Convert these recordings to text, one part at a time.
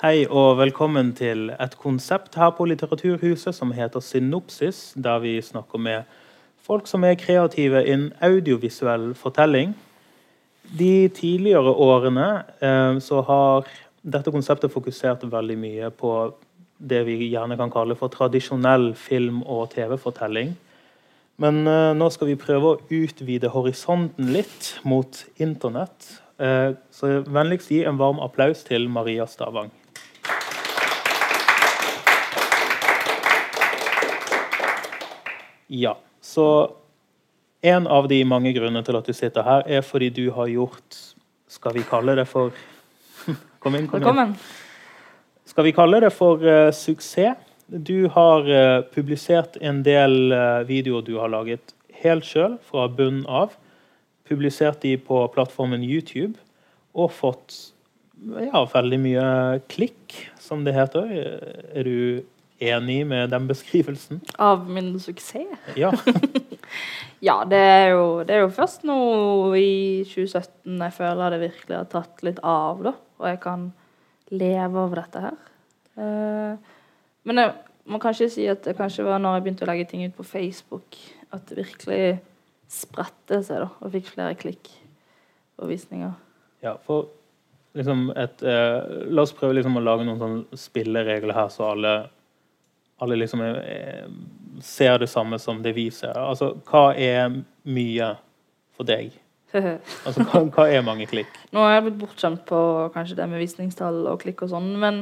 Hei og velkommen til et konsept her på Litteraturhuset som heter Synopsis, der vi snakker med folk som er kreative innen audiovisuell fortelling. De tidligere årene eh, så har dette konseptet fokusert veldig mye på det vi gjerne kan kalle for tradisjonell film- og TV-fortelling. Men eh, nå skal vi prøve å utvide horisonten litt mot internett. Eh, så vennligst gi en varm applaus til Maria Stavang. Ja, så en av de mange grunnene til at du sitter her, er fordi du har gjort Skal vi kalle det for Kom inn. kom inn. Skal vi kalle det for uh, suksess? Du har uh, publisert en del uh, videoer du har laget helt sjøl, fra bunnen av. Publisert de på plattformen YouTube, og fått ja, veldig mye klikk, som det heter. Er du enig med den beskrivelsen? Av min suksess? Ja. Ja, det er, jo, det er jo først nå i 2017 jeg føler det virkelig har tatt litt av, da. Og jeg kan leve av dette her. Uh, men jeg må kanskje si at det kanskje var når jeg begynte å legge ting ut på Facebook, at det virkelig spredte seg, da. Og fikk flere klikk og visninger. Ja, for liksom et eh, La oss prøve liksom å lage noen sånne spilleregler her, så alle, alle liksom er, er, ser det samme som det vi ser. Altså, hva er mye for deg? Altså, hva, hva er mange klikk? Nå har jeg blitt bortskjemt på kanskje det med visningstall og klikk og sånn, men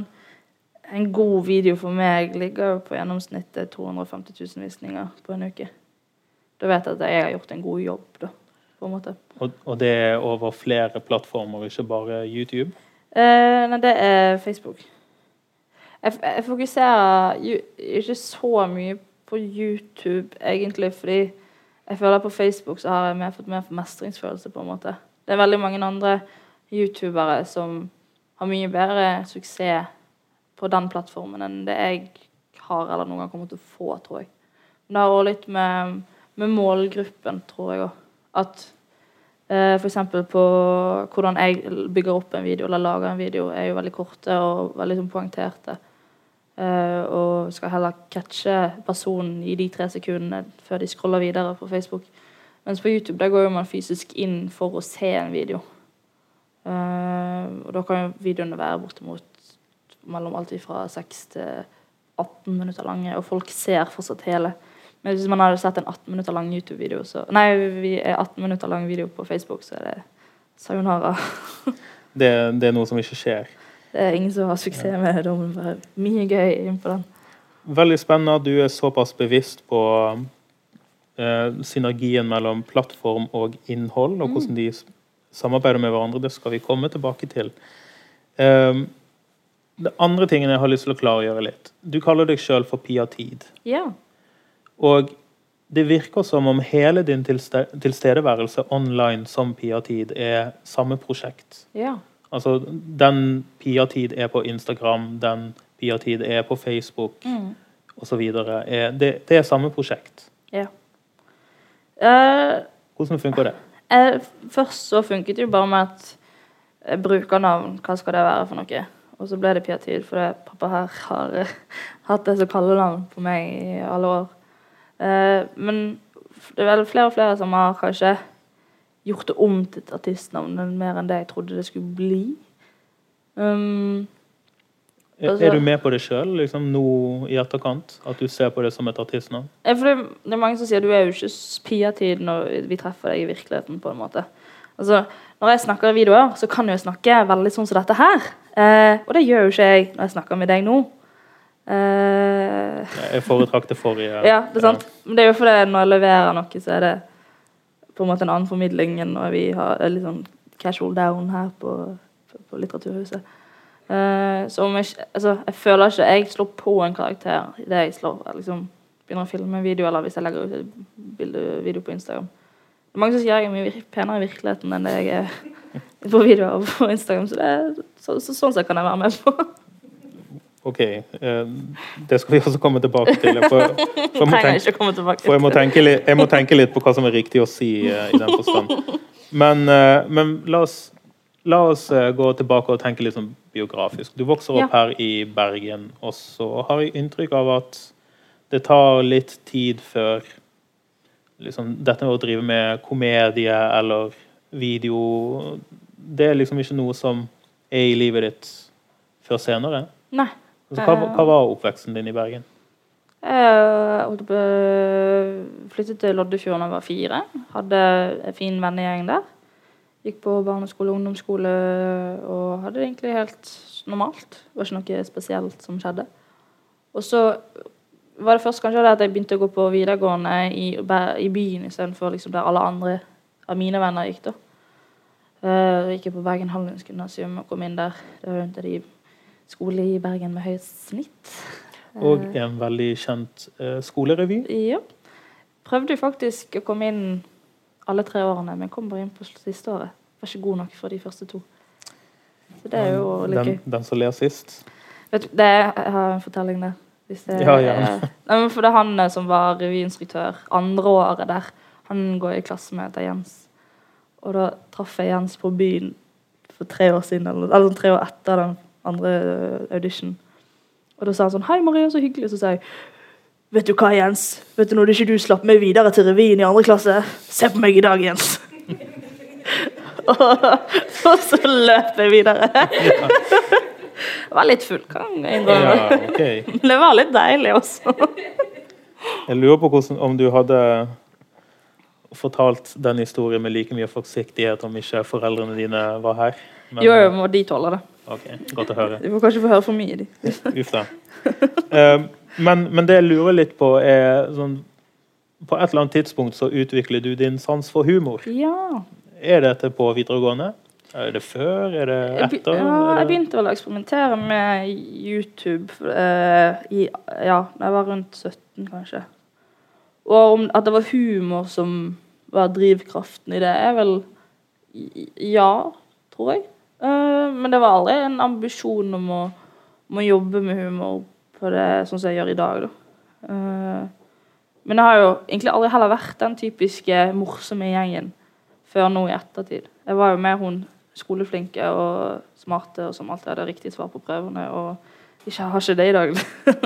en god video for meg ligger på gjennomsnittet 250 000 visninger på en uke. Da vet jeg at jeg har gjort en god jobb, da, på en måte. Og, og det er over flere plattformer, ikke bare YouTube? Eh, nei, det er Facebook. Jeg, jeg fokuserer ikke så mye på YouTube, egentlig, fordi jeg føler på Facebook så har jeg mer, fått mer mestringsfølelse, på en måte. Det er veldig mange andre youtubere som har mye bedre suksess på den plattformen enn det jeg har, eller noen gang kommer til å få, tror jeg. Men det har også litt med, med målgruppen, tror jeg òg. At eh, f.eks. på hvordan jeg bygger opp en video eller lager en video, er jo veldig korte og veldig sånn poengterte. Uh, og skal heller catche personen i de tre sekundene før de scroller videre på Facebook. Mens på YouTube der går jo man fysisk inn for å se en video. Uh, og da kan jo videoene være bortimot mellom alt fra 6 til 18 minutter lange, og folk ser fortsatt hele. Men hvis man hadde sett en 18 minutter lang YouTube-video, Nei, vi er 18 minutter lang video på Facebook, så er det sayonara. det, det er noe som ikke skjer? Det er ingen som har suksess med det. Det bare mye gøy innpå den. Veldig spennende at du er såpass bevisst på eh, synergien mellom plattform og innhold, og hvordan de samarbeider med hverandre. Det skal vi komme tilbake til. Um, det andre tingen jeg har lyst til å klargjøre litt. Du kaller deg sjøl for Pia Tid. Ja. Og det virker som om hele din tilstedeværelse online som Pia Tid er samme prosjekt. Ja. Altså, den Pia-tid er på Instagram, den Pia-tid er på Facebook mm. osv. Det, det er samme prosjekt. Ja. Uh, Hvordan funker det? Uh, først så funket det jo bare med at uh, brukernavn, hva skal det være for noe? Og så ble det Pia-tid, fordi pappa her har hatt det som kallenavn på meg i alle år. men det er vel flere og flere som har kanskje gjort det om til et artistnavn mer enn det jeg trodde det skulle bli. Um, altså, er du med på det sjøl, liksom, nå i etterkant? At du ser på det som et artistnavn? Ja, for det, det, er mange som sier du er jo ikke Pia-tid når vi treffer deg i virkeligheten. på en måte. Altså, Når jeg snakker i videoer, så kan jeg snakke veldig sånn som dette her. Eh, og det gjør jo ikke jeg når jeg snakker med deg nå. Eh, jeg foretrakk det forrige. ja, det er sant. Men det er jo fordi når jeg leverer noe, så er det på en måte en annen formidling enn når vi har litt sånn casual down her på, på, Litteraturhuset. Uh, så om jeg, altså, jeg føler ikke jeg slår på en karakter idet jeg slår, liksom, begynner å filme en video, eller hvis jeg legger ut et video på Instagram. Det er mange som sier jeg er mye penere i virkeligheten enn det jeg er på videoer på Instagram. Så, det, så, så sånn sett kan jeg være med på. OK. Eh, det skal vi også komme tilbake til. For, for, jeg, må tenke, for jeg, må tenke, litt, jeg, må tenke, litt på hva som er riktig å si uh, i den forstand. Men, uh, men la, oss, La oss eh, gå tilbake og tenke litt sånn biografisk. Du vokser opp her i Bergen, og så har jeg inntrykk av at det tar litt tid før liksom, dette med å drive med komedie eller video Det er liksom ikke noe som er i livet ditt før senere. Nei. Altså, hva, hva var oppveksten din i Bergen? Jeg flyttet til Loddefjord da jeg var fire. Hadde en fin vennegjeng der. Gikk på barneskole og ungdomsskole og hadde det egentlig helt normalt. Det var ikke noe spesielt som skjedde. Og så var det først kanskje det at jeg begynte å gå på videregående i, i byen istedenfor liksom der alle andre av mine venner gikk. da. Uh, gikk på Bergen Handelsgymnasium og kom inn der. Det var de skole i Bergen med høyt snitt. Og en veldig kjent uh, skolerevy. Ja. Prøvde faktisk å komme inn alle tre årene, men kom bare inn på siste året. Var ikke god nok for de første to. Så det er jo litt gøy. Den, den som ler sist? Vet du, det jeg har en fortelling der. Det, ja, ja. nei, for det er han eh, som var revyinstruktør andre året der. Han går i klasse med etter Jens. Og da traff jeg Jens på byen for tre år siden, eller, eller tre år etter den andre eh, audition. Og da sa han sånn 'Hei, Maria, så hyggelig.' Så sa jeg 'Vet du hva, Jens? Vet du Når ikke du slapp meg videre til revyen i andre klasse, se på meg i dag, Jens.' og så løp jeg videre. Jeg var litt full, kan jeg innrømme. Ja, okay. det var litt deilig også. jeg lurer på hvordan, om du hadde fortalt den historien med like mye forsiktighet om ikke foreldrene dine var her. Men, jo, jo, de tåle det. Ok, Godt å høre. Du får kanskje få høre for mye, de. Uff da. Uh, men, men, det jeg lurer litt på, er sånn På et eller annet tidspunkt så utvikler du din sans for humor. Ja. Er dette på videregående? Er det før? Er det etter? Ja, jeg begynte vel å eksperimentere med YouTube uh, i, ja, da jeg var rundt 17, kanskje. Og om, at det var humor som var drivkraften i det, er vel ja, tror jeg. Uh, men det var aldri en ambisjon om å, om å, jobbe med humor på det sånn som jeg gjør i dag. Da. Uh, men jeg har jo egentlig aldri heller vært den typiske morsomme gjengen før nå i ettertid. Jeg var jo med hun skoleflinke og smarte og som alltid hadde riktig svar på prøvene. Og ikke har ikke det i dag.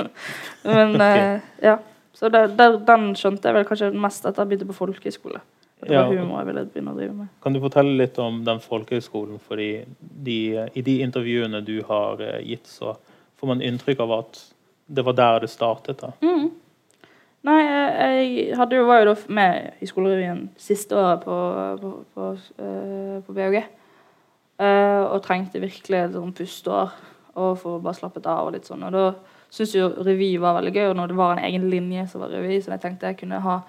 men uh, ja. Så det, der, den skjønte jeg vel kanskje mest etter jeg begynte på folkehøyskole. Det var humor jeg ville begynne å drive med. Kan du fortelle litt om den folkehøyskolen? fordi de, I de intervjuene du har eh, gitt, så får man inntrykk av at det var der det startet. da. Mm. Nei, jeg hadde jo, var jo da med i skolerevyen siste året på, på, på, uh, på BHG. Uh, og trengte virkelig et sånn pusteår og for å bare slappet av. og litt sånn. Og da syntes jo revy var veldig gøy, og når det var en egen linje som var revy, så jeg tenkte jeg kunne ha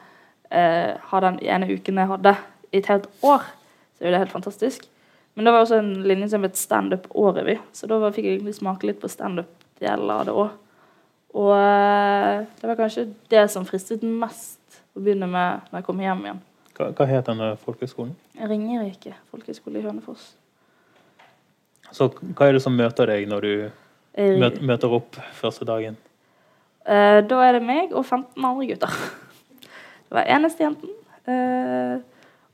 eh, ha den ene uken jeg hadde i et helt år, så er det helt fantastisk. Men det var også en linje som het standup-årevy, revy, så da fikk jeg egentlig smake litt på standup-delen av det òg. Og eh, det var kanskje det som fristet mest å begynne med når jeg kom hjem igjen. Hva, hva het denne folkehøgskolen? Ringerike folkehøgskole i Hønefoss. Så hva er det som møter deg når du møter opp første dagen? Eh, da er det meg og 15 andre gutter. Det var eneste jenten. Uh,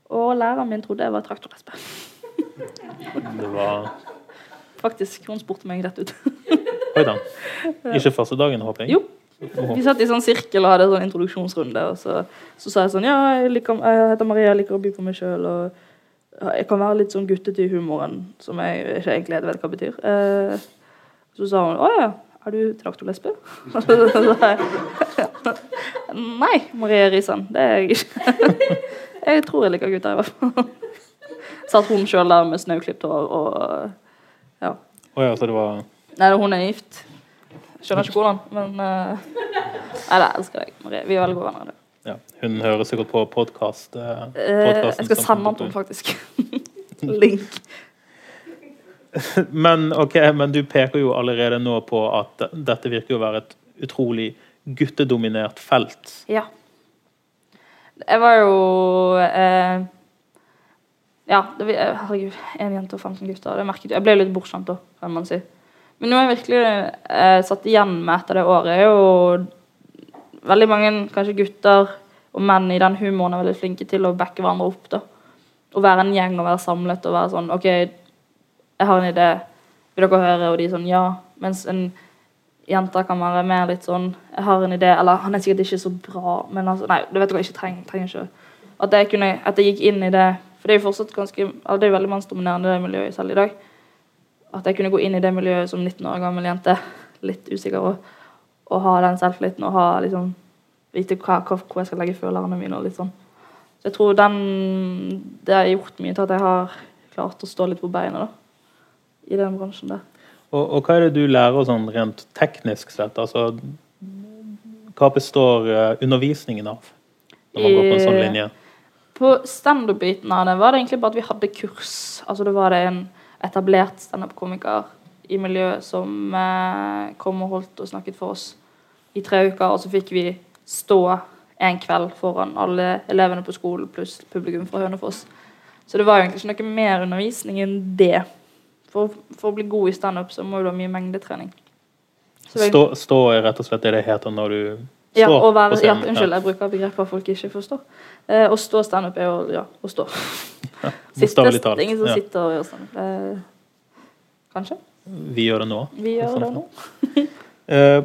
og læreren min trodde jeg var traktorlesbe. det var Faktisk. Hun spurte meg rett ut. Oi da. Ikke første dagen, håper jeg? Jo. Vi satt i sånn sirkel og hadde en sånn introduksjonsrunde. Og så, så, sa jeg sånn Ja, jeg, liker, jeg heter Maria, jeg liker å by på meg sjøl. Og jeg kan være litt sånn guttete i humoren, som jeg ikke egentlig vet hva betyr. Eh, så sa hun å ja. Er du traktorlesbe? Nei, Marie Risan. Det er jeg ikke. jeg tror jeg liker gutter, i hvert fall. Satt hun sjøl der med snauklipt hår og ja. Oh, ja, så det var Nei, hun er gift. Skjønner ikke hvordan, men uh... Nei, det elsker deg, Marie. Vi er veldig gode venner. Ja, hun hører sikkert på podkast. Uh, jeg skal sende den til henne, faktisk. Link. men, ok, men du peker jo allerede nå på at dette virker å være et utrolig guttedominert felt. Ja. Jeg var jo eh, Ja, det, herregud, én jente og 15 gutter. Det merket jeg. ble litt bortskjemt da, kan man si. Men noe jeg virkelig eh, satt igjen med etter det året, er jo veldig mange kanskje gutter og menn i den humoren er veldig flinke til å backe hverandre opp. da. Å være en gjeng og være samlet og være sånn OK, Jeg har en idé. Vil dere høre? Og de sånn ja. Mens en jente kan være mer litt sånn Jeg har en idé. Eller han er sikkert ikke så bra, men altså Nei, det vet dere ikke trenger, trenger ikke at jeg, kunne, at jeg gikk inn i det For det er jo fortsatt ganske Det er jo veldig mannsdominerende det miljøet selv i dag. At jeg kunne gå inn i det miljøet som 19 år gammel jente, litt usikker, og, og ha den selvtilliten og ha liksom vite hva, hva, hvor jeg skal legge følerne mine. og litt sånn. Så jeg tror den, det har gjort mye til at jeg har klart å stå litt på beina da, i den bransjen der. Og, og hva er det du lærer sånn rent teknisk sett? Altså, hva består eh, undervisningen av når man går på en sånn linje? På standup-biten av det var det egentlig bare at vi hadde kurs. Altså det var det en etablert standup-komiker i miljøet som eh, kom og holdt og snakket for oss i tre uker, og så fikk vi stå en kveld foran alle elevene på skolen pluss publikum fra Hønefoss. Så det var jo egentlig ikke noe mer undervisning enn det. For, for å bli god i standup så må du ha mye mengdetrening. Så det- Stå, stå er rett og slett det det heter når du ja, og å være, ja, unnskyld, jeg bruker begreper folk ikke forstår. Eh, å stå standup er jo ja, å stå. Sitte, Bokstavelig talt. er ingen som Ja. sitter og gjør sånn. Eh, kanskje. Vi gjør det nå. Vi gjør det nå. Eh,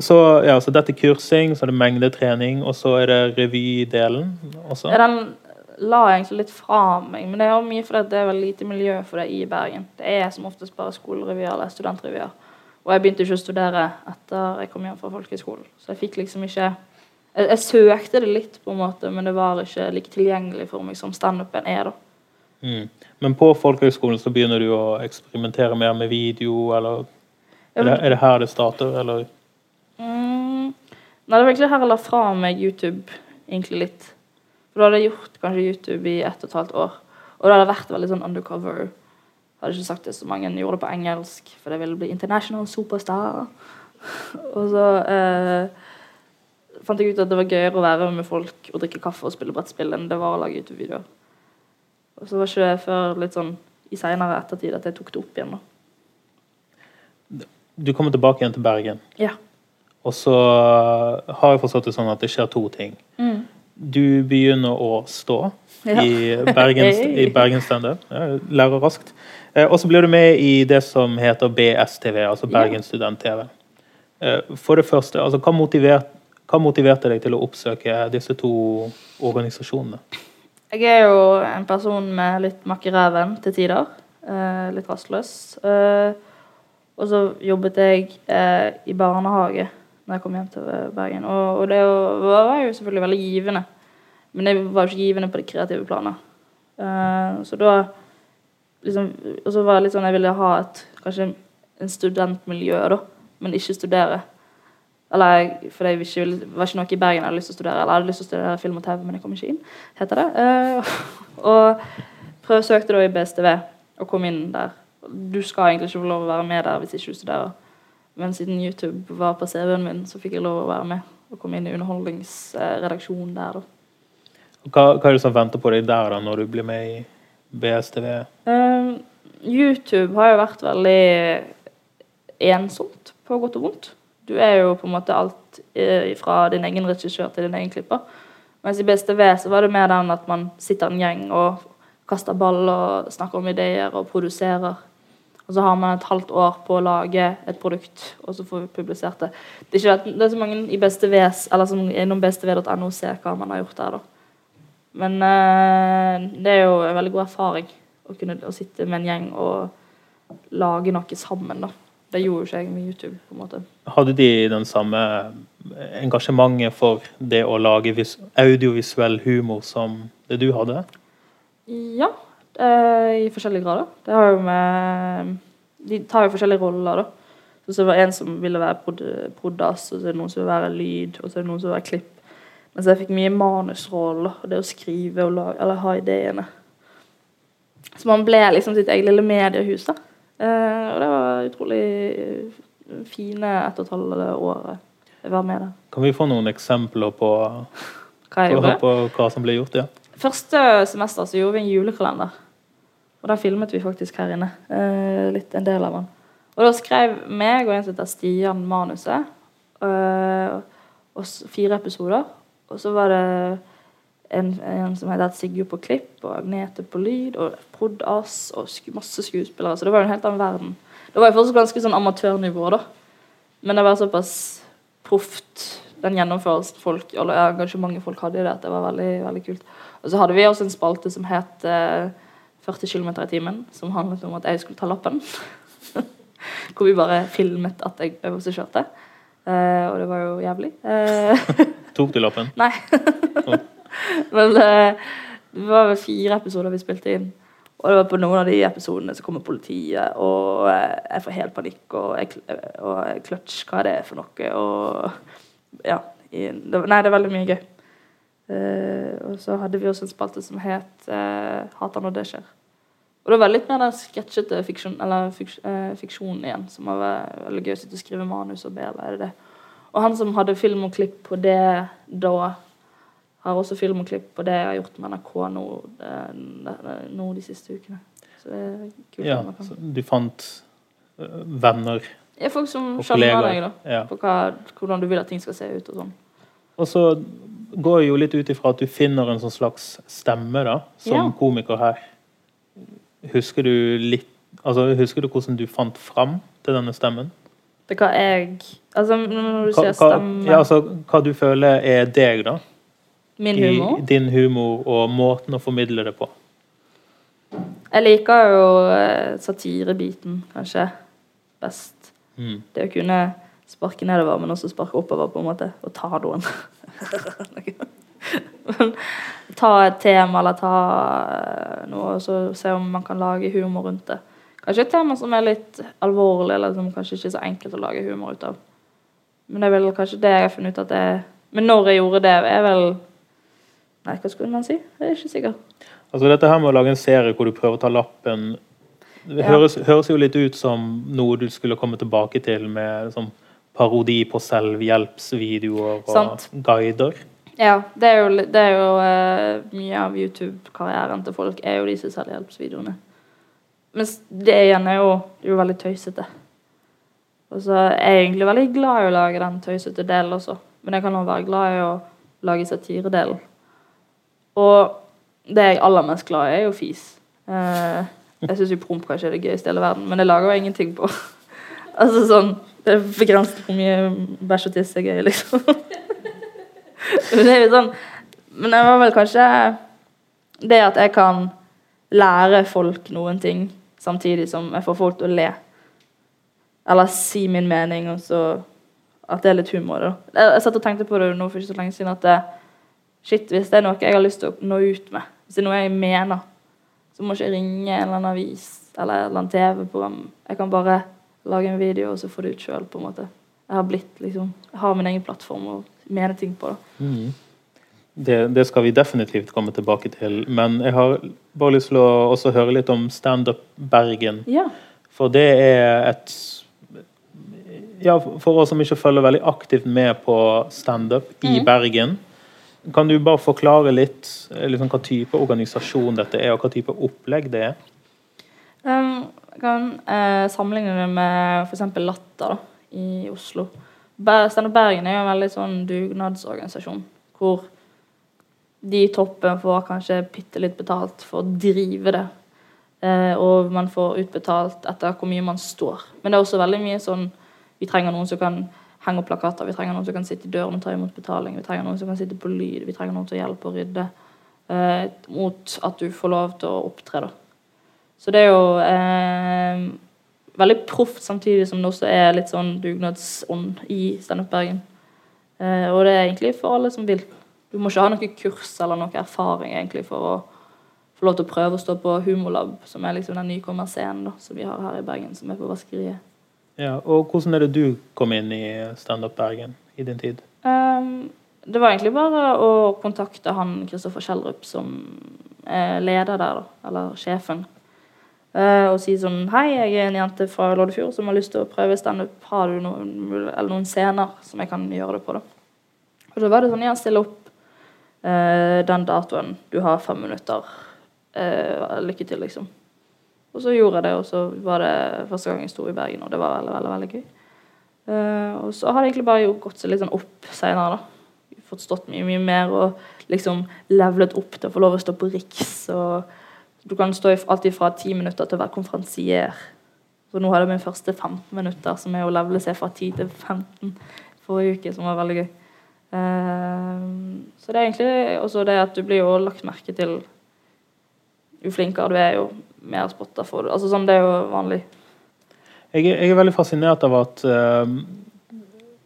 så, ja, så dette er kursing, så er det mengdetrening, og så er det revydelen også. Ja, Den la jeg egentlig litt fra meg, men det er mye fordi det er veldig lite miljø for det i Bergen. Det er som oftest bare skolerevyer eller studentrevyer. Og jeg begynte ikke å studere etter jeg kom hjem fra folkehøyskolen. Så jeg fikk liksom ikke jeg, jeg søkte det litt, på en måte, men det var ikke like tilgjengelig for meg som standupen er. da. Mm. Men på folkehøyskolen så begynner du å eksperimentere mer med video, eller er det, er det her det starter, eller? Mm. Nei, det var egentlig her jeg la fra meg YouTube egentlig litt. For da hadde jeg gjort kanskje YouTube i ett og et halvt år. Og da hadde jeg vært veldig sånn undercover. Jeg Hadde ikke sagt det så mange gjorde det på engelsk, for jeg ville bli international superstar. og så eh, fant jeg ut at det var gøyere å være med folk og drikke kaffe og spille brettspill enn det var å lage YouTube-videoer. Og så var ikke det før litt sånn i seinere ettertid at jeg tok det opp igjen. da. Du kommer tilbake igjen til Bergen, Ja. og så har jeg forstått det sånn at det skjer to ting. Mm. Du begynner å stå Ja. i i Bergen standup. Lærer raskt. Eh, Og så blir du med i det som heter BSTV, altså Ja. Bergen Student-TV. Eh, For det første, altså, hva, motiverte, hva motiverte deg til å oppsøke disse to organisasjonene? Jeg er jo en person med litt makk i ræven til tider. Eh, litt rastløs. Og så jobbet jeg i barnehage når jeg kom hjem til eh, Bergen. Og, og det var jo selvfølgelig veldig givende. Men det var jo ikke givende på det kreative planet. Uh, så da liksom, Og så var det litt sånn jeg ville ha et kanskje en studentmiljø, da, men ikke studere. Eller for det var ikke noe i Bergen jeg hadde lyst til å studere. Eller jeg hadde lyst til å studere film og TV, men jeg kom ikke inn, heter det. Uh, og prøvsøkte da i BSTV og kom inn der. Du skal egentlig ikke få lov å være med der hvis ikke du studerer. Men siden YouTube var på CV-en min, så fikk jeg lov å være med. Og komme inn i underholdningsredaksjonen der, da. Hva, hva er det som venter på deg der da, når du blir med i BSTV? Eh, YouTube har jo vært veldig ensomt, på godt og vondt. Du er jo på en måte alt eh, fra din egen regissør til din egen klipper. Mens i BSTV så var det mer den at man sitter en gjeng og kaster ball og snakker om ideer og produserer. Og så har man et halvt år på å lage et produkt, og så får vi publisert det. Det er, ikke det er så mange i BSTVs, eller som innom bestev.no ser hva man har gjort der, da. Men eh, det er jo en veldig god erfaring å kunne å sitte med en gjeng og lage noe sammen. da. Det gjorde jo ikke jeg med YouTube. på en måte. Hadde de den samme engasjementet for det å lage vis audiovisuell humor som det du hadde? Ja, eh, i forskjellige grader. Det har jo med De tar jo forskjellige roller, da. Så det var en som ville være prod- prodas, og så er det noen som vil være lyd, og så er det noen som vil være klipp. Mens jeg fikk mye manusroller, og det å skrive og lage, eller ha ideene. Så man ble liksom sitt eget lille mediehus, da. Eh, og det var utrolig fine ett og et halvt året jeg var med der. Kan vi få noen eksempler på, Hva på, på hva som ble gjort? ja? Første semester så gjorde vi en julekalender. Og da filmet vi faktisk her inne. Eh, litt en del av den. Og da skrev meg og en som heter Stian manuset. eh, og fire episoder. Og så var det en, en som heter Sigurd på klipp, og Agnete på lyd, og Prod Ass, og sk masse skuespillere. Så det var jo en helt annen verden. Det var jo fortsatt ganske sånn amatørnivå, da. Men det var såpass proft, den gjennomførelsen folk, eller engasjementet folk hadde i det, at det var veldig, veldig kult. Og så hadde vi også en spalte som het eh, 40 km i timen, som handlet om at jeg skulle ta lappen. Hvor vi bare filmet at jeg øvelseskjørte. Uh, og det var jo jævlig. Uh, Tok du lappen? Nei. Men uh, det var vel fire episoder vi spilte inn. Og det var på noen av de episodene så kommer politiet, og eh, jeg får helt panikk. Og jeg, og kløtsj, hva er det for noe? Og ja. I, det, nei, det er veldig mye gøy. Eh, og så hadde vi også en spalte som het uh, 'Hater når det skjer'. Og det var litt mer den sketsjete fiksjon, eller fiks, uh, fiksjonen igjen, som var veldig gøy å sitte og skrive manus og bearbeide det. Og han som hadde film og klipp på det da, har også film og klipp på det jeg har gjort med NRK nå, nå de siste ukene. Så det er kult. Ja, så du fant venner er folk som og kollegaer. deg, da. Ja. På hva, hvordan du vil at ting skal se ut og sånn. Og så går jo litt ut ifra at du finner en sånn slags stemme da, som Ja. komiker her. Husker du litt Altså, husker du hvordan du fant fram til denne stemmen? Det hva jeg Altså, når du Hva, sier stemme ja, altså, hva du føler er deg, da? Min I humor? din humor og måten å formidle det på. Jeg liker jo eh, satirebiten, kanskje, best. Mm. Det å kunne sparke nedover, men også sparke oppover, på en måte. Og ta noen. Ta et tema, eller ta eh, noe, og så se om man kan lage humor rundt det. Kanskje et tema som er litt alvorlig, eller som kanskje ikke er så enkelt å lage humor ut av. Men det er vel kanskje det jeg har funnet ut at det Men når jeg gjorde det, er vel Nei, hva skulle man si? Jeg er ikke sikker. Altså Dette her med å lage en serie hvor du prøver å ta lappen Det Ja. høres, høres jo litt ut som noe du skulle komme tilbake til med sånn parodi på selvhjelpsvideoer og Sant. guider. Ja, det er jo, det er jo uh, mye av YouTube-karrieren til folk er jo disse selvhjelpsvideoene. Mens det igjen er jo, det er jo veldig tøysete. Og så er jeg egentlig veldig glad i å lage den tøysete delen også. Men jeg kan også være glad i å lage satiredelen. Og det jeg er aller mest glad i, er jo fis. Uh, jeg syns jo promp kanskje er det gøyeste i hele verden, men det lager jo ingenting på. altså sånn Det er begrenset hvor mye bæsj og tiss er gøy, liksom. Men det er jo sånn Men det var vel kanskje det at jeg kan lære folk noen ting samtidig som jeg får folk til å le. Eller si min mening, og så at det er litt humor. da. Jeg, jeg satt og tenkte på det nå for ikke så lenge siden at det, shit, hvis det er noe jeg har lyst til å nå ut med, hvis det er noe jeg mener, så må ikke ringe en eller annen avis eller et eller annet TV-program. Jeg kan bare lage en video, og så få det ut sjøl, på en måte. Jeg har blitt liksom Jeg har min egen plattform og mener ting på. da. Det, det skal vi definitivt komme tilbake til. Men jeg har bare lyst til å også høre litt om Standup Bergen. Ja. For det er et Ja, for oss som ikke følger veldig aktivt med på standup i mm. Bergen, kan du bare forklare litt eh, liksom, hva type organisasjon dette er, og hva type opplegg det er? Um, kan eh, sammenligne det med f.eks. Latter da, i Oslo. Standup Bergen er jo en veldig sånn dugnadsorganisasjon. Hvor de i toppen får kanskje bitte litt betalt for å drive det. Eh, og man får utbetalt etter hvor mye man står. Men det er også veldig mye sånn Vi trenger noen som kan henge opp plakater, vi trenger noen som kan sitte i døren og ta imot betaling, vi trenger noen som kan sitte på lyd, vi trenger noen til å hjelpe å rydde. Eh, mot at du får lov til å opptre, da. Så det er jo eh, veldig proft, samtidig som det også er litt sånn dugnadsånd i Standup Bergen. Eh, og det er egentlig for alle som vil. Du må ikke ha noe kurs eller noe erfaring egentlig for å få lov til å prøve å stå på Humorlab, som er liksom den nykommerscenen som vi har her i Bergen, som er på Vaskeriet. Ja, og hvordan er det du kom inn i Standup Bergen i din tid? Um, det var egentlig bare å kontakte han Kristoffer Kjellrup, som er leder der, da, eller sjefen. Eh, og si sånn Hei, jeg er en jente fra Loddefjord som har lyst til å prøve standup. Har du noen, noen scener som jeg kan gjøre det på, da? Og da var det sånn Ja, still opp eh, den datoen. Du har fem minutter. Eh, lykke til, liksom. Og så gjorde jeg det, og så var det første gang jeg sto i Bergen, og det var veldig, veldig, veldig gøy. Og så har det egentlig bare gått seg litt sånn opp senere, da. fått stått mye, mye mer og liksom levelet opp til å få lov å stå på Riks. og Du kan stå alt fra ti minutter til å være konferansier. Så nå hadde vi første 15 minutter, som er å levele seg fra 10 til 15 forrige uke, som var veldig gøy. Eh, så det er egentlig også det at du blir jo lagt merke til Jo flinkere du er, jo mer spotta får du. Altså sånn, Det er jo vanlig. Jeg, er- jeg er veldig fascinert av at eh,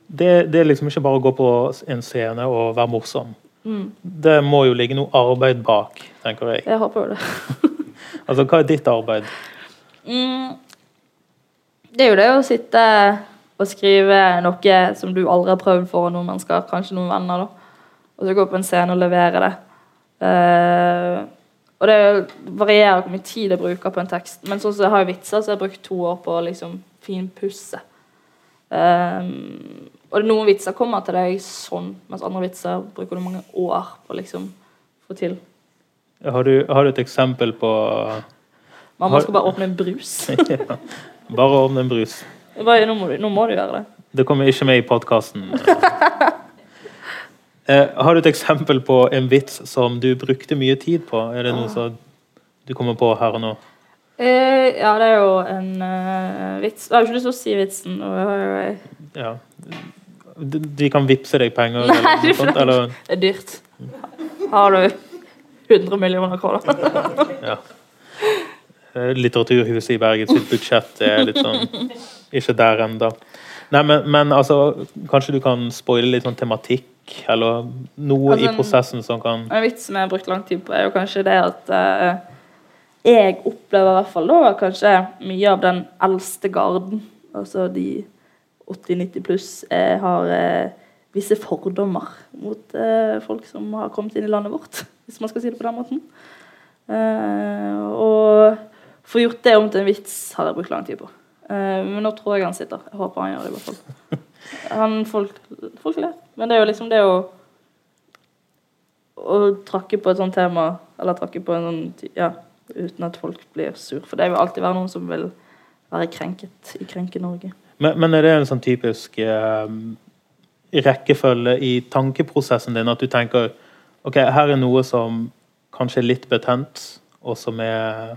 det, det er liksom ikke bare å gå på en scene og være morsom. Mm. Det må jo ligge noe arbeid bak, tenker jeg. Jeg håper det. Altså, Hva er ditt arbeid? Mm. Det er jo det å sitte og skrive noe som du aldri har prøvd for noen mennesker, kanskje noen venner, da. Og så gå på en scene og levere det. Uh, og det varierer hvor mye tid jeg bruker på en tekst. Men sånn som jeg har vitser, så har jeg brukt to år på å liksom finpusse. Eh, og noen vitser kommer til deg sånn, mens andre vitser bruker du mange år på å liksom få til. Har du, har du et eksempel på Mamma Har- skal bare åpne en brus. ja. Bare åpne en brus. Bare, nå, må du, nå må du gjøre det. Det kommer ikke med i podkasten. Eh, har du et eksempel på en vits som du brukte mye tid på? Er det noe som du kommer på her og nå? Eh, ja, det er jo en uh, vits. Jeg har ikke lyst til å si vitsen. Og Ja. De kan vippse deg penger? Nei, eller noe sånt, eller? det er dyrt. Har du 100 millioner kroner? Ja. Eh, Litteraturhuset i Bergen sitt budsjett er litt sånn Ikke der ennå. Nei, men, men altså, kanskje du kan spoile litt sånn tematikk, eller noe Altså, i prosessen som kan En vits som jeg har brukt lang tid på, er jo kanskje det at uh, jeg opplever i hvert fall da kanskje mye av den eldste garden, altså de 80-90 pluss, eh, har eh, visse fordommer mot eh, folk som har kommet inn i landet vårt, hvis man skal si det på den måten. Eh, og få gjort det om til en vits har jeg brukt lang tid på. Eh, men nå tror jeg han sitter. Jeg håper han gjør det, i hvert fall. Han, folk, folk ler. Men det er jo liksom det å å trakke på et sånt tema, eller trakke på en sånn Ja, uten at folk blir sur. For det vil alltid være noen som vil være krenket i Krenke-Norge. Men, men er det en sånn typisk eh, rekkefølge i tankeprosessen din at du tenker ok, her er noe som kanskje er litt betent, og som er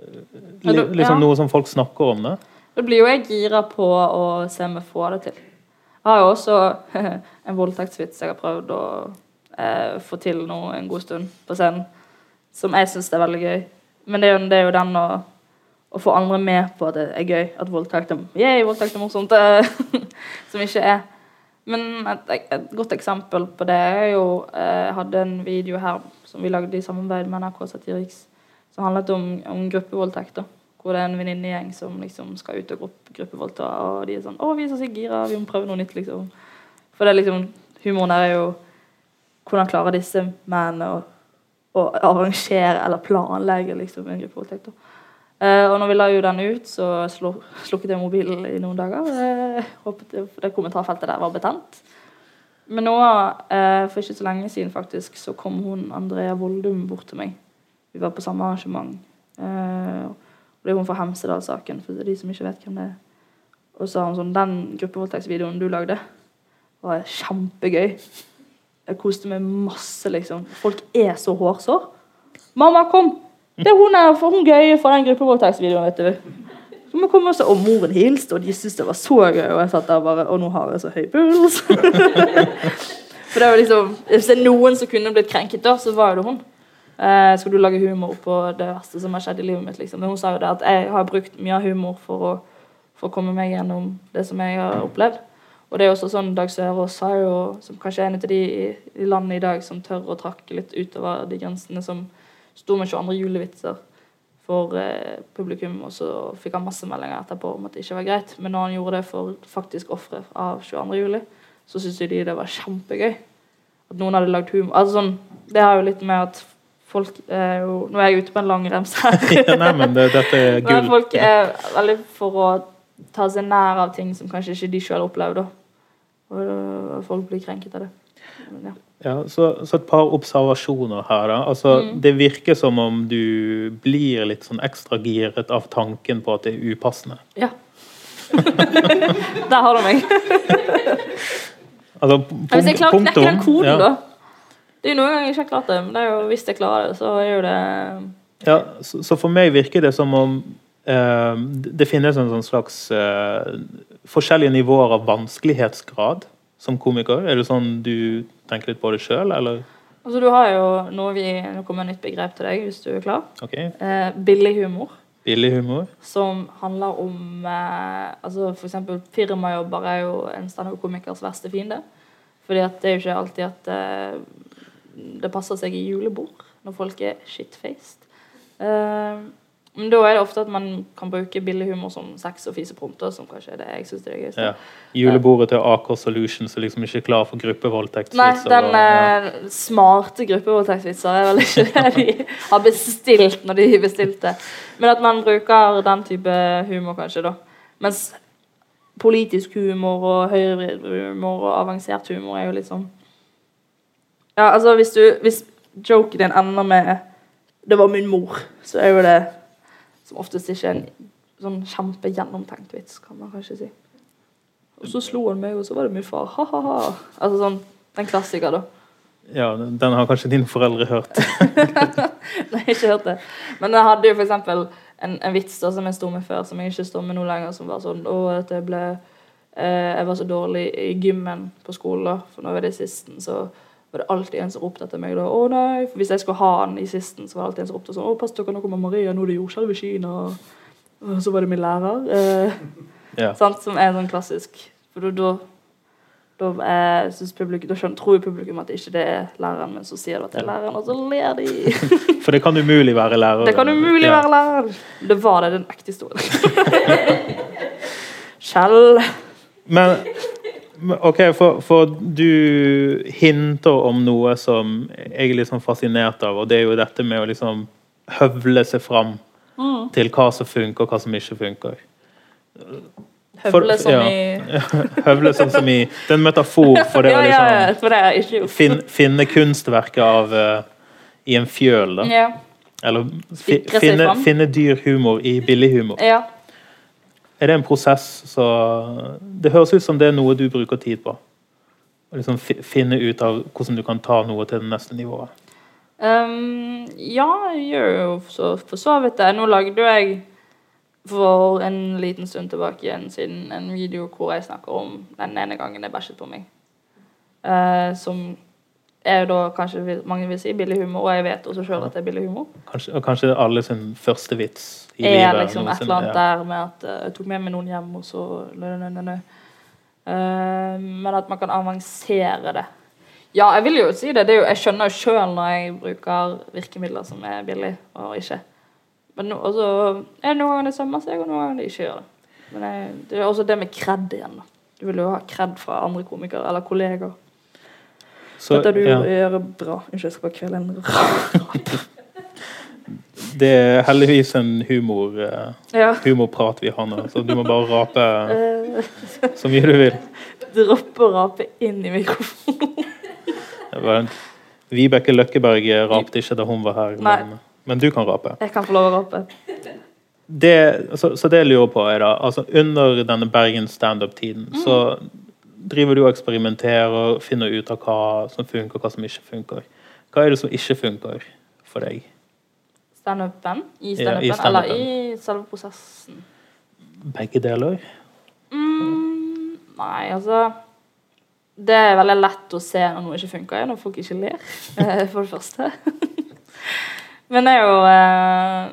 eh, li, liksom noe som folk snakker om? det? Da blir jo jeg gira på å se om jeg får det til. Jeg har jo også en voldtektsvits jeg har prøvd å eh, få til nå en god stund på scenen, som jeg syns er veldig gøy. Men det er jo, det er jo den å, å få andre med på at det er gøy, at voldtekt er, Yay, voldtekt er morsomt, eh, som ikke er. Men et, et godt eksempel på det er jo eh, Jeg hadde en video her som vi lagde i samarbeid med NRK Satiriks, som handlet om, om gruppevoldtekt. hvor det er en venninnegjeng som liksom skal ut og gruppe, gruppevoldta, og de er sånn 'Å, vi er så gira, vi må prøve noe nytt', liksom. For det er liksom Humoren er jo hvordan klarer disse mennene å, å arrangere eller planlegge liksom en gruppevoldtekt. da. Eh, og når vi la jo den ut, så slukket jeg mobilen i noen dager. Jeg håpet det, kommentarfeltet der var betent. Men nå, eh, for ikke så lenge siden faktisk, så kom hun Andrea Voldum bort til meg. Vi var på samme arrangement. Eh, og det er hun fra Hemsedal-saken, for de som ikke vet hvem det er. Og så sa hun sånn Den gruppevoldtektsvideoen du lagde, var kjempegøy. Jeg koste meg masse, liksom. Folk er så hårsår. Mamma, kom! Det er hun er hun gøye for den gruppevoldtektsvideoen, vet du. Så må kom og, og moren hilste, og de syntes det var så gøy. Og jeg satt der bare Og nå har jeg så høy puls. For det var liksom Hvis det er noen som kunne blitt krenket, da, så var jo det hun. Eh, skal du lage humor på det verste som har skjedd i livet mitt? liksom. Men hun sa jo det at jeg har brukt mye av humor for å, for å komme meg gjennom det som jeg har opplevd. Og det er også sånn Dag Sørås sa jo, som kanskje er en av de i, i landet i dag som tør å trakke litt utover de grensene, som sto med 22. julevitser for eh, publikum, og så fikk han masse meldinger etterpå om at det ikke var greit. Men når han gjorde det for faktisk ofre av 22. juli, så syntes de det var kjempegøy. At noen hadde lagd humor. Altså sånn, det har jo litt med at folk er jo Nå er jeg ute på en lang rems her. Ja, nei, men det, dette er Men folk er veldig for å ta seg nær av ting som kanskje ikke de sjøl opplevde. Og folk blir krenket av det. Ja. Så, så et par observasjoner her. da. Altså, Mm. Det virker som om du blir litt sånn ekstra giret av tanken på at det er upassende. ja. Der har du meg. Altså, punkt, hvis jeg klarer å knekke den koden, ja. da Det er jo noen ganger jeg ikke har klart det, men det jo, hvis jeg klarer det, så er jo det Ja, så, så for meg virker det som om eh, det finnes en sånn slags eh, forskjellige nivåer av vanskelighetsgrad som komiker. Er det sånn du tenker litt på det sjøl, eller? Altså, du har jo noe vi kommer et nytt begrep til deg, hvis du er klar. Okay. Eh, billig humor. Billig humor. Som handler om eh, altså eksempel firmajobber er jo en standup-komikers verste fiende. Fordi at det er jo ikke alltid at eh, det passer seg i julebord når folk er shitfaced. Eh, men da er det ofte at man kan bruke billig humor som sex- og fiseprompter, som kanskje er det jeg syns er det gøyeste. Ja. Julebordet til Aker Solutions er liksom ikke klar for gruppevoldtektsvitser. Nei, den og- ja. eh, smarte gruppevoldtektsvitser er vel ikke det de har bestilt når de bestilte. Men at man bruker den type humor, kanskje, da. Mens politisk humor og høyrehumor og avansert humor er jo litt sånn Ja, altså, hvis du Hvis joken din ender med 'Det var min mor', så er jo det som oftest ikke er en sånn kjempegjennomtenkt vits, kan man kanskje si. Og så slo han meg, og så var det min far. Ha-ha-ha. Altså sånn den klassiker, da. ja, den har kanskje dine foreldre hørt. Nei, ikke hørt det. Men jeg hadde jo for eksempel en, en vits da, som jeg sto med før, som jeg ikke står med nå lenger, som var sånn Å, at jeg ble eh, Jeg var så dårlig i gymmen på skolen, for nå var det sisten, så var det alltid en som ropte etter meg da. Å nei, for Hvis jeg skulle ha han i sisten, så var det alltid en som ropte sånn Å, pass dere, nå kommer Maria, nå er det jordskjelv i Kina. Og så var det min lærer. Eh, Ja. sant? Som er sånn klassisk. For da, da, eh, publikum, da skjønner, tror jo publikum at ikke det er læreren, men så sier du at det er læreren, og så ler de. For det kan umulig være lærer. Det kan umulig Ja. være læreren. Det var det, den ekte historien. Kjell. Men men, OK, for, for du hinter om noe som jeg er litt sånn fascinert av, og det er jo dette med å liksom høvle seg fram Mm. til hva som funker, og hva som ikke funker. Høvle som ja. i Høvle som, som i Det er en metafor for det å ja, ja, liksom fin, finne kunstverket av uh, i en fjøl, da. Ja. Eller fi, finne, finne dyr humor i billig humor. ja. Er det en prosess så Det høres ut som det er noe du bruker tid på. Å liksom finne ut av hvordan du kan ta noe til det neste nivået. Um, ja, jeg gjør jo så, for så vidt det. Nå lagde jo jeg for en liten stund tilbake igjen siden en video hvor jeg snakker om den ene gangen jeg bæsjet på meg. Uh, som er jo da kanskje mange vil si billig humor, og jeg vet også sjøl at det er billig humor. Kanskje, og kanskje alle sin første vits i er livet. liksom et eller annet der med at uh, jeg tok med meg noen hjem, og så nø, nø, nø. Eh, Men at man kan avansere det. Ja, jeg vil jo si det. det jo, jeg skjønner jo sjøl når jeg bruker virkemidler som er billig, og ikke. Men no, også, er det noen ganger det sømmer seg, og noen ganger det ikke gjør det. Men jeg, det er også det med kred igjen. da. Du vil jo ha kred fra andre komikere eller kolleger. Så, Dette du ja, gjør bra. Unnskyld, jeg skal bare kvele en rap. Det er heldigvis en humor, eh, Ja. humorprat vi har nå, så du må bare rape Eh, så mye du vil. Droppe å rape inn i mikrofonen. Vibeke Løkkeberg rapte ikke da hun var her, men, men du kan rape. Jeg kan få lov å rape. det, så, så det jeg lurer på er da, altså Under denne Bergen standup-tiden Mm. så driver du og eksperimenterer, finner ut av hva som funker, hva som ikke funker. Hva er det som ikke funker for deg? Standupen? I Ja, stand standupen, eller i selve prosessen? Begge deler? Mm, nei, altså Det er veldig lett å se når noe ikke funker, når folk ikke ler, eh, for det første. Men det er jo eh,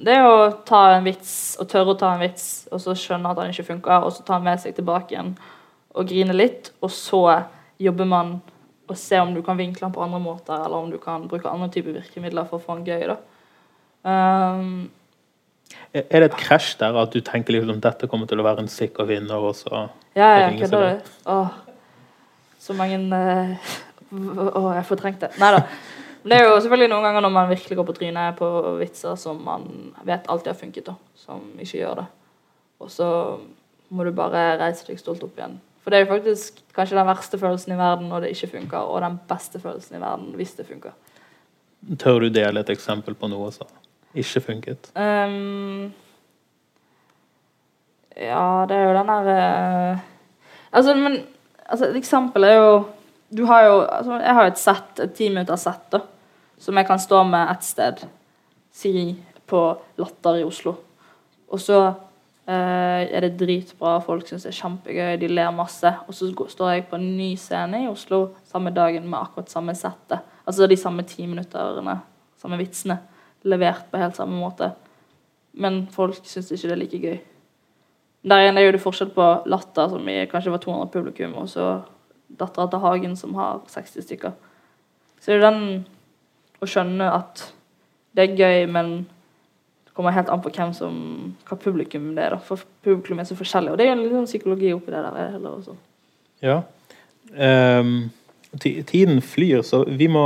Det er jo å ta en vits, og tørre å ta en vits, og så skjønne at den ikke funker, og så ta den med seg tilbake igjen og grine litt, og så jobber man og se om du kan vinkle den på andre måter, eller om du kan bruke andre typer virkemidler for å få den gøy. da. Um, Er er det et krasj der, at du tenker liksom dette kommer til å være en sikker vinner, og så Ja, ja, er kødder? Åh. Så mange eh, Åh, jeg fortrengte. Nei da. Det er jo selvfølgelig noen ganger når man virkelig går på trynet på vitser som man vet alltid har funket, da, som ikke gjør det. Og så må du bare reise deg stolt opp igjen. For det er jo faktisk kanskje den verste følelsen i verden når det ikke funker, og den beste følelsen i verden hvis det funker. tør du dele et eksempel på noe som ikke funket? Um, ja, det er jo den der uh, Altså, men Altså, et eksempel er jo Du har jo altså, Jeg har jo et sett, et timinutterssett, minutter sett, da. Som jeg kan stå med ett sted. Si på Latter i Oslo. Og så er det dritbra, folk syns det er kjempegøy, de ler masse. Og så står jeg på en ny scene i Oslo samme dagen med akkurat samme settet. Altså de samme ti minutterne, samme vitsene. Levert på helt samme måte. Men folk syns ikke det er like gøy. Der igjen er jo det forskjell på Latter, som i, kanskje var 200 publikum, og så Dattera til Hagen, som har 60 stykker. Så det er den å skjønne at det er gøy, men kommer helt an på hvem som, hva publikum det er. da. For publikum er så forskjellig. Og det er jo en sånn psykologi oppi det der. heller også. Ja. Um, tiden flyr, så vi må,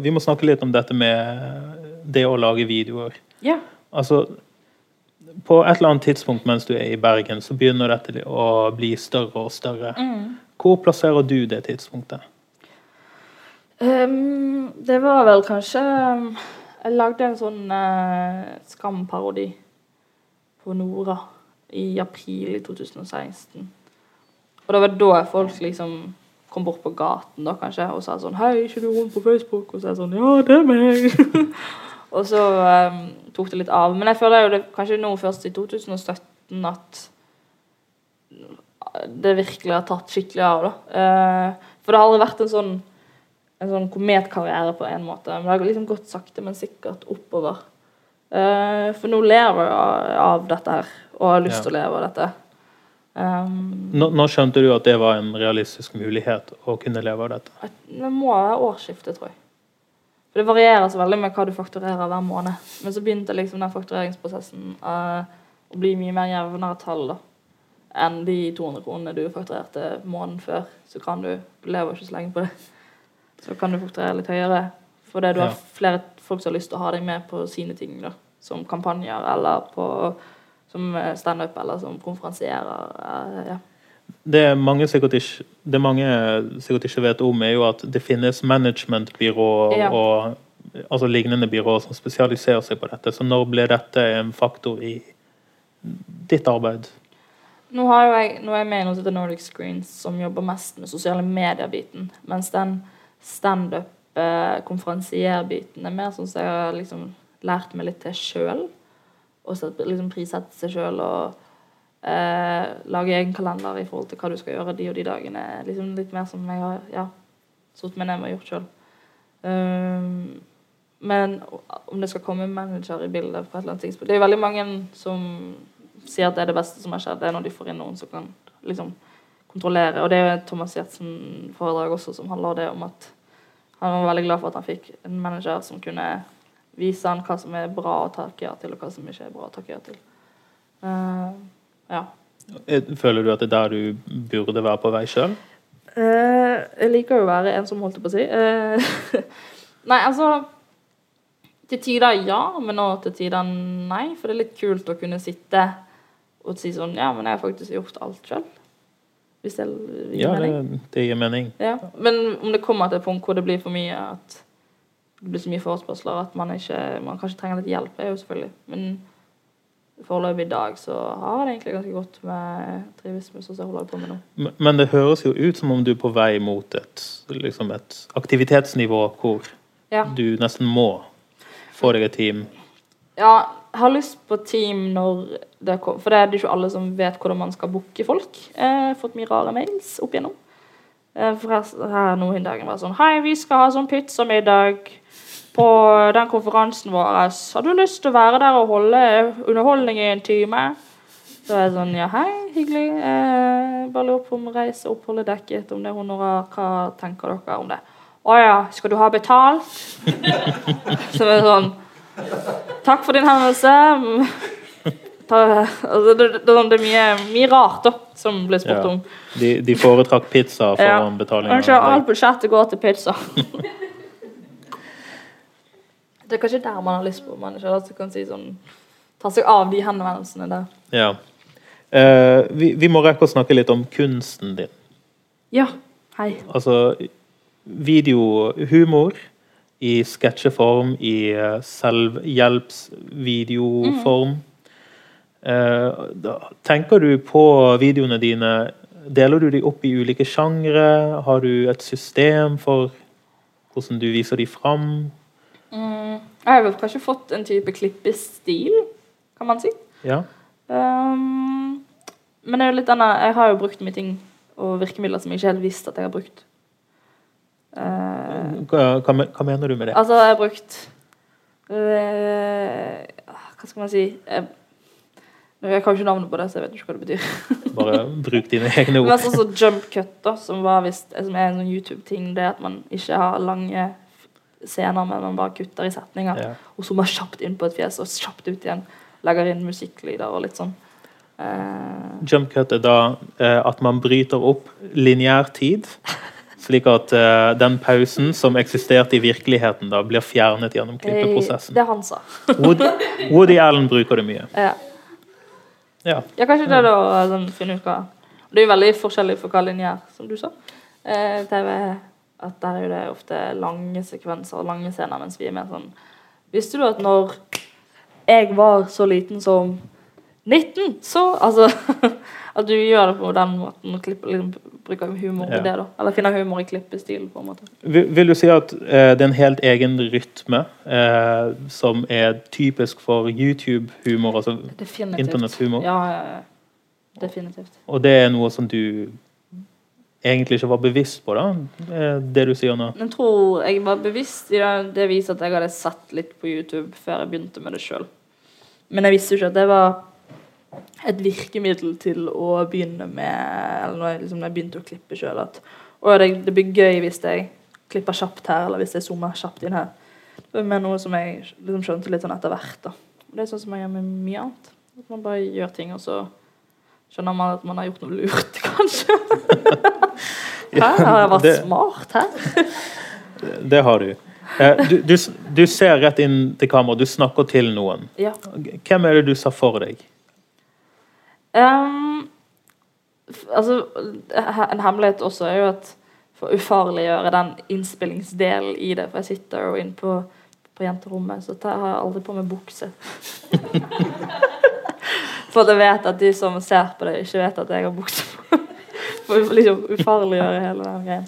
vi må snakke litt om dette med det å lage videoer. Ja. Altså, på et eller annet tidspunkt mens du er i Bergen, så begynner dette å bli større og større. Hvor plasserer du det tidspunktet? Um, det var vel kanskje Jeg lagde en sånn uh, Skam-parodi på Nora i april i 2016. Og det var da folk liksom kom bort på gaten da kanskje og sa sånn 'Hei, ikke du rundt på Facebook?' Og så er jeg sånn 'Ja, det er meg'. og så um, tok det litt av. Men jeg føler jo det kanskje nå først i 2017 at det virkelig har tatt skikkelig av. da. Uh, for det har aldri vært en sånn en sånn kometkarriere på en måte. Men det har liksom gått sakte, men sikkert oppover. Uh, for nå lever jeg av- dette her, og har lyst Ja. til å leve av dette. Um, Nå, nå skjønte du at det var en realistisk mulighet å kunne leve av dette? et- det må være årsskiftet, tror jeg. For Det varierer så veldig med hva du fakturerer hver måned. Men så begynte liksom den faktureringsprosessen uh, å bli mye mer jevnere tall da, enn de 200 kronene du fakturerte måneden før. Så kan du, du lever ikke så lenge på det. Så kan du fakturere litt høyere. Fordi du har flere folk som har lyst til å ha deg med på sine ting. da, Som kampanjer eller på, som standup eller som konferansierer. eh, ja. Det mange ikke, det mange sikkert ikke vet om, er jo at det finnes managementbyrå Ja. og altså lignende byråer som spesialiserer seg på dette. Så når ble dette en faktor i ditt arbeid? Nå, har jeg, nå er jeg med i noe som heter Nordic Screens, som jobber mest med sosiale medier-biten. Mens den standup-konferansierbiten er mer sånn som jeg har liksom lært meg litt til sjøl. Og liksom prissette seg sjøl og eh, lage egen kalender i forhold til hva du skal gjøre de og de dagene. Liksom litt mer som jeg har ja, satt meg ned og gjort sjøl. Um, men om det skal komme manager i bildet på et eller annet tidspunkt Det er jo veldig mange som sier at det er det beste som har skjedd, det er når de får inn noen som kan liksom kontrollere. Og det er jo Thomas Giertsen-foredrag også som handler det om at han var veldig glad for at han fikk en manager som kunne vise han hva som er bra å takke ja til, og hva som ikke er bra å takke ja til. Uh, ja. Eh, Føler du at det er der du burde være på vei sjøl? Uh, jeg liker jo å være en som holdt det på å si. Uh, nei, altså Til tider ja, men nå til tider nei. For det er litt kult å kunne sitte og si sånn Ja, men jeg har faktisk gjort alt sjøl. Hvis det gir Ja, det, mening. det gir mening. Ja. Men om det kommer til et punkt hvor det blir for mye at det blir så mye forespørsler at man ikke man kanskje trenger litt hjelp, er jo selvfølgelig. Men foreløpig i dag så har det egentlig ganske godt med sånn som jeg holder på med nå. Men- Men det høres jo ut som om du er på vei mot et, liksom et aktivitetsnivå hvor Ja. du nesten må få deg et team. Ja, jeg har lyst på team når det kommer For det er det ikke alle som vet hvordan man skal booke folk. Har fått mye rare mails opp igjennom. Eh, For her, her nå en dag var sånn Hei, vi skal ha sånn pizzamiddag på den konferansen vår. Har du lyst til å være der og holde underholdning i en time? Så er jeg sånn Ja, hei, hyggelig. Eh, bare lurer på om reise og oppholdet dekket, om det er honorar. Hva tenker dere om det? Å ja, skal du ha betalt? Så er det sånn Takk for din henvendelse. Altså, det, det, det er mye, mye rart da, som blir spurt Ja. om. De, de foretrakk pizza Ja. foran betaling. Kanskje alt budsjettet går til pizza. det er kanskje der man har lyst på manager. Altså, kan si sånn, ta seg av de henvendelsene der. Ja. Eh, vi, vi må rekke å snakke litt om kunsten din. Ja, hei. Altså videohumor i sketsjeform, i eh, selvhjelpsvideoform. Mm. da- tenker du på videoene dine deler du dem opp i ulike sjangre? Har du et system for hvordan du viser dem fram? Mm, jeg har vel kanskje fått en type klippestil, kan man si. Ja. Um, men det jo litt annet. jeg har jo brukt mye ting og virkemidler som jeg ikke helt visste at jeg har brukt. Eh, Hva, hva, hva mener du med det? altså, jeg har brukt eh, Hva skal man si? Jeg, jeg kan ikke navnet på det, så jeg vet ikke hva det betyr. Bare bruk dine egne ord. Men sånn som jump cut, da, som, var visst, som er en sånn YouTube-ting, det at man ikke har lange scener, men man bare kutter i setninger. Ja. Og zoomer kjapt inn på et fjes og kjapt ut igjen. Legger inn musikklyder og litt sånn. Uh... Jump cut er da uh, at man bryter opp lineær tid, slik at uh, den pausen som eksisterte i virkeligheten, da blir fjernet gjennom klippeprosessen. det han sa. Woody, Woody Allen bruker det mye. Ja. Ja. ja, kanskje det da sånn, finne ut hva Det er jo veldig forskjellig for hva linje er, som du sa. Eh, TV, at der er jo det ofte lange sekvenser og lange scener, mens vi er mer sånn Visste du at når jeg var så liten som 19, så Altså at du gjør det på den måten og klipper, liksom, bruker humor i det, da. Eller finner humor i klippestilen, på en måte. Vil, vil du si at eh, det er en helt egen rytme eh, som er typisk for YouTube-humor, altså internetthumor? Ja, ja, ja. Definitivt. Og det er noe som du egentlig ikke var bevisst på, da? eh, Det du sier nå? Jeg tror jeg var bevisst i det. Det viser at jeg hadde sett litt på YouTube før jeg begynte med det sjøl. Men jeg visste jo ikke at det var et virkemiddel til å begynne med Eller når jeg, liksom, når jeg begynte å klippe sjøl. At det, det blir gøy hvis jeg klipper kjapt her, eller hvis jeg zoomer kjapt inn her. Er mer noe som jeg liksom skjønte litt sånn etter hvert. da. Det er sånn som jeg gjør med mye annet. At man bare gjør ting, og så skjønner man at man har gjort noe lurt, kanskje. her Har jeg vært Det- smart her? Det har du. Eh, du, du. Du ser rett inn til kamera, du snakker til noen. Ja. Hvem er det du ser for deg? F- altså, en hemmelighet også er jo at for å ufarliggjøre den innspillingsdelen i det, for jeg sitter jo inne på, på jenterommet, så tar- har jeg aldri på meg bukse. for jeg vet at de som ser på det, ikke vet at jeg har bukse på. For å liksom ufarliggjøre hele den greien.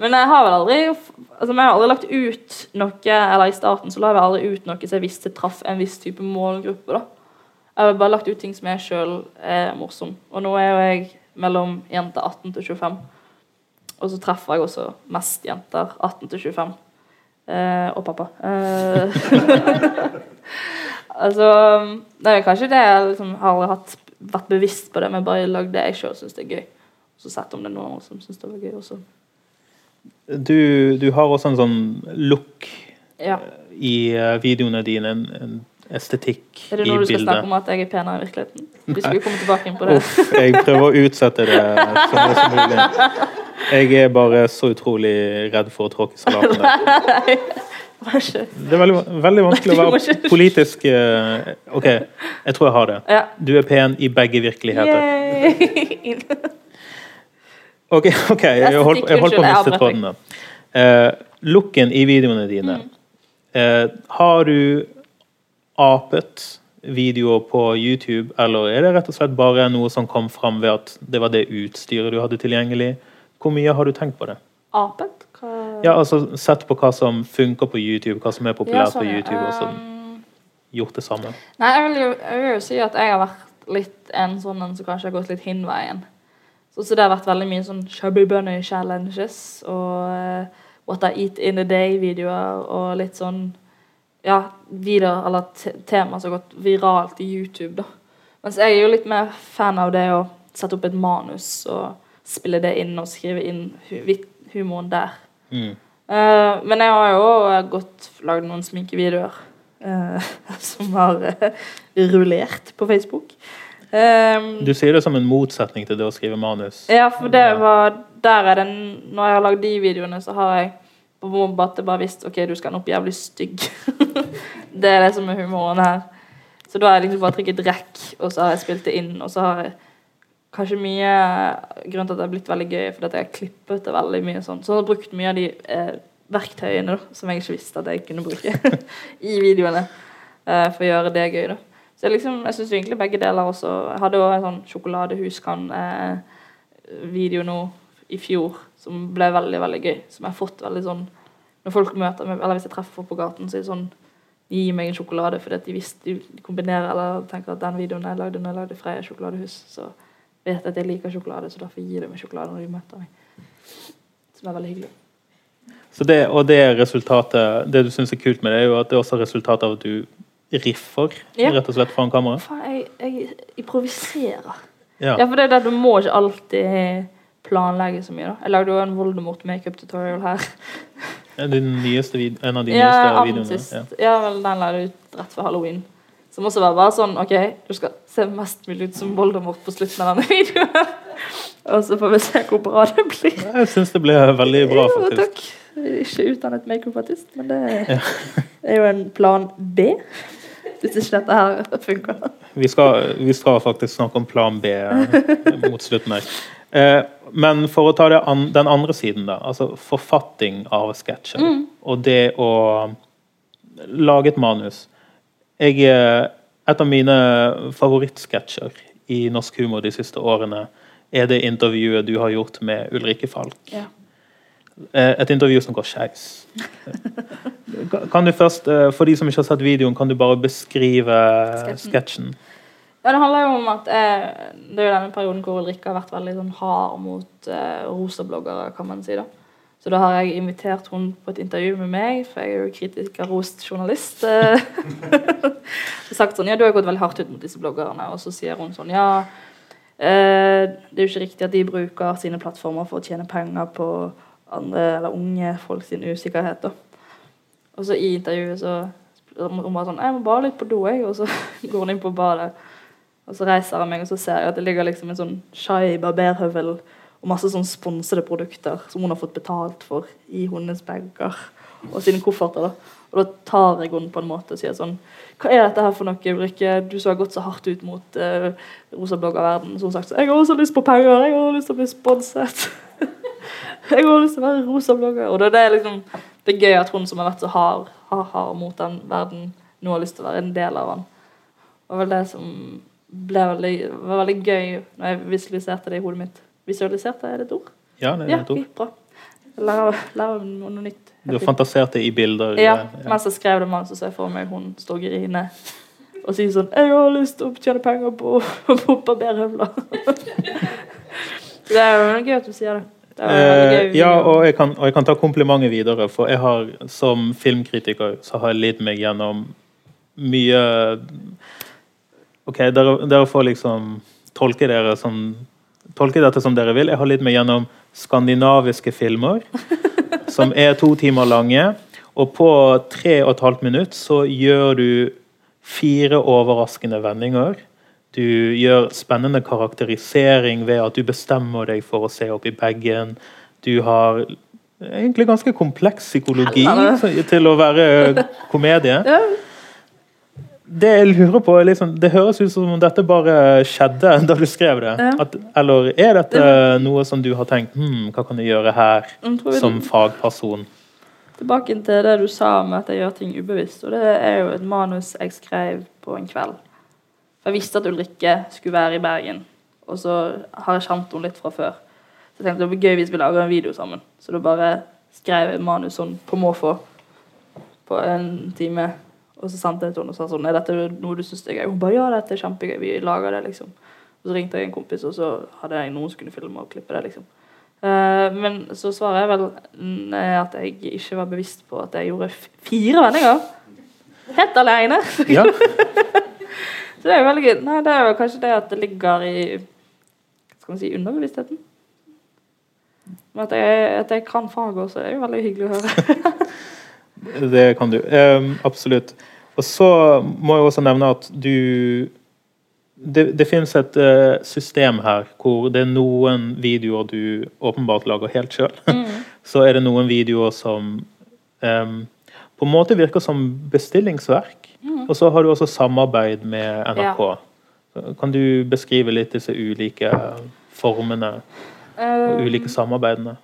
Men jeg har vel aldri altså, jeg har aldri lagt ut noe Eller i starten så la jeg aldri ut noe så jeg visste traff en viss type målgruppe. da jeg har bare lagt ut ting som jeg sjøl er morsom. Og nå er jo jeg mellom jenter 18 til 25. Og så treffer jeg også mest jenter 18 til 25. Eh, og pappa. Eh, altså Det er kanskje det jeg liksom har hatt, vært bevisst på det, men bare lagd det jeg sjøl syns det er gøy. Og så sett om det er noen som syns det var gøy også. Du, du har også en sånn look Ja. i eh, videoene dine, en, en estetikk i bildet. Er det noe nå du skal snakke om at jeg er penere i virkeligheten? Vi skulle komme tilbake inn på det. Uff, jeg prøver å utsette det så mye som mulig. Jeg er bare så utrolig redd for å tråkke salaten der. Det er veldig, veldig vanskelig å være politisk eh, OK, jeg tror jeg har det. Du er pen i begge virkeligheter. OK, ok, jeg holdt, jeg holdt på å miste trådene. tråden der. Eh, looken i videoene dine. Eh, har du apet videoer på YouTube, eller er det rett og slett bare noe som kom fram ved at det var det utstyret du hadde tilgjengelig? Hvor mye har du tenkt på det? Apet? Hva Ja, altså Sett på hva som funker på YouTube, hva som er populært sånn, på. YouTube, og så Um, gjort det samme. Nei, jeg vil, jo, jeg vil jo si at jeg har vært litt en sånn en som kanskje har gått litt hinveien. Så, så det har vært veldig mye sånn chubby bunny challenges og uh, What I Eat In A Day-videoer og litt sånn ja, videoer eller tema som har gått viralt i YouTube, da. Mens jeg er jo litt mer fan av det å sette opp et manus og spille det inn og skrive inn hu humoren der. Mm. Uh, men jeg har jo godt gått lagd noen sminkevideoer uh, som har uh, rullert på Facebook. Um, Du sier det som en motsetning til det å skrive manus. ja, for det var Der er den Når jeg har lagd de videoene, så har jeg at det bare visste OK, du skal opp jævlig stygg. det er det som er humoren her. Så da har jeg liksom bare trykket rekk, og så har jeg spilt det inn, og så har jeg Kanskje mye grunn til at det har blitt veldig gøy, fordi at jeg har klippet det veldig mye sånn. Så jeg har brukt mye av de eh, verktøyene da, som jeg ikke visste at jeg kunne bruke i videoene. eh, for å gjøre det gøy, da. Så jeg, liksom, jeg syns egentlig begge deler også Jeg hadde også en sånn sjokoladehuskan. Eh, nå i fjor som ble veldig, veldig gøy. Som jeg har fått veldig sånn Når folk møter meg, eller hvis jeg treffer folk på gaten, så er det sånn Gi meg en sjokolade, fordi at de, visste, de kombinerer eller tenker at den videoen jeg lagde når jeg lagde Freia sjokoladehus, så vet jeg at jeg liker sjokolade, så derfor gir de meg sjokolade når de møter meg. Som er veldig hyggelig. Så det, og det resultatet Det du syns er kult med det, er jo at det er også resultatet av at du riffer Ja. rett og slett foran kamera. Faen, jeg, jeg improviserer. Ja. Ja, for det er det, du må ikke alltid planlegge så mye. da. Jeg lagde jo en Voldemort makeup-tutorial her. Den nyeste vid en av de Ja, nyeste videoene. Ja. Ja, vel, den la jeg ut rett før halloween. Som også var bare sånn OK, du skal se mest mulig ut som Voldemort på slutten av denne videoen. Og så får vi se hvor bra det blir. Jeg syns det ble veldig bra, faktisk. Jo, takk. Er ikke utdannet makeupartist, men det er jo en plan B. Hvis ikke dette her funker. Vi skal, vi skal faktisk snakke om plan B mot slutten her. Eh, men for å ta an, den andre siden, da. Altså forfatting av sketsjer. Mm. Og det å lage et manus. Jeg, eh, et av mine favorittsketsjer i norsk humor de siste årene er det intervjuet du har gjort med Ulrikke Falk. Ja. Eh, Et intervju som går skeis. Kan du først, for de som ikke har sett videoen, kan du bare beskrive Sketsjen. Ja, det handler jo om at eh, Det er jo denne perioden hvor Ulrikke har vært veldig sånn hard mot eh, rosabloggere, kan man si. da. Så da har jeg invitert hun på et intervju med meg, for jeg er jo kritiker-rost-journalist Eh, sagt sånn Ja, du har gått veldig hardt ut mot disse bloggerne. Og så sier hun sånn Ja, eh, det er jo ikke riktig at de bruker sine plattformer for å tjene penger på andre eller unge folk sin usikkerhet. da. Og så i intervjuet så hun bare sånn Jeg må bare litt på do, jeg. Og så går hun inn på badet. Og så reiser jeg meg, og så ser jeg at det ligger liksom en sånn Shai barberhøvel og masse sånn sponsede produkter som hun har fått betalt for i hennes bager og sine kofferter. da. Og da tar jeg henne på en måte og sier sånn Hva er dette her for noe, Ulrikke? Du som har gått så hardt ut mot uh, rosabloggerverdenen. Så hun sagt sånn Jeg har også lyst på penger. Jeg har lyst til å bli sponset. jeg har lyst til å være rosa blogger. Og det er liksom det er gøy at hun som har vært så hard, hard, hard mot den verden, nå har lyst til å være en del av den. Og vel det som ble veldig, var veldig gøy når jeg visualiserte det i hodet mitt. Visualiserte, er det et ord? Ja, det er Ja, et ord. bra. Lære noe nytt. Du har fantasert det i bilder. Ja, ja. mens jeg skrev det mann, så jeg for meg hun står og griner og sier sånn 'Jeg har lyst til å tjene penger på, på barberhøvler'. det er jo gøy at du sier det. det Eh, ja, og jeg, kan, og jeg kan ta komplimentet videre, for jeg har som filmkritiker så har jeg lidd meg gjennom mye OK, dere, dere får liksom tolke dere som Tolke dette som dere vil. Jeg har litt med gjennom skandinaviske filmer som er to timer lange. Og på tre og et halvt minutt så gjør du fire overraskende vendinger. Du gjør spennende karakterisering ved at du bestemmer deg for å se opp i bagen. Du har egentlig ganske kompleks psykologi til å være komedie. Det jeg lurer på liksom, Det høres ut som om dette bare skjedde da du skrev det. Ja. At, eller er dette noe som du har tenkt hm, Hva kan jeg gjøre her, jeg som fagperson? Tilbake til det du sa med at jeg gjør ting ubevisst. Og det er jo et manus jeg skrev på en kveld. Jeg visste at Ulrikke skulle være i Bergen, og så har jeg kjent henne litt fra før. Så jeg tenkte det var gøy hvis vi lager en video sammen. Så da bare skrev jeg manus sånn på måfå på en time. Og så sendte jeg til henne og sa sånn Er dette noe du syns er gøy? Hun bare ja, dette er kjempegøy. Vi lager det, liksom. Og så ringte jeg en kompis, og så hadde jeg noen som kunne filme og klippe det, liksom. Uh, men så svarer jeg vel mm, at jeg ikke var bevisst på at jeg gjorde fire vendinger. Helt alene. Ja, Så det er jo veldig gøy. Nei, det er jo kanskje det at det ligger i Skal man si underbevisstheten. Men at jeg, at jeg kan faget også, er jo veldig hyggelig å høre. det kan du. Um, absolutt. Og så må jeg også nevne at du Det, det finnes et uh, system her hvor det er noen videoer du åpenbart lager helt sjøl. Så er det noen videoer som um, på en måte virker som bestillingsverk. Og så har du også samarbeid med NRK. Kan du beskrive litt disse ulike formene og ulike samarbeidene?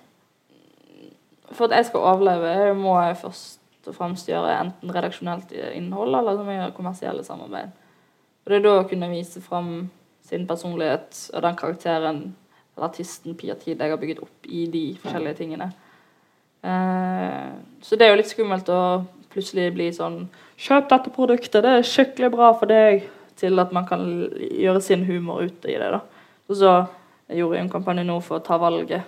For at jeg skal overleve, må jeg først og fremst gjøre enten redaksjonelt innhold, eller så gjør kommersielle samarbeid. Og det er da å kunne vise fram sin personlighet og den karakteren eller artisten Pia Tid jeg har bygget opp i de forskjellige tingene. Eh, så det er jo litt skummelt å plutselig bli sånn Kjøp dette produktet, det er skikkelig bra for deg. Til at man kan gjøre sin humor ut i det. da. Og så gjorde jeg en kampanje nå for å ta valget,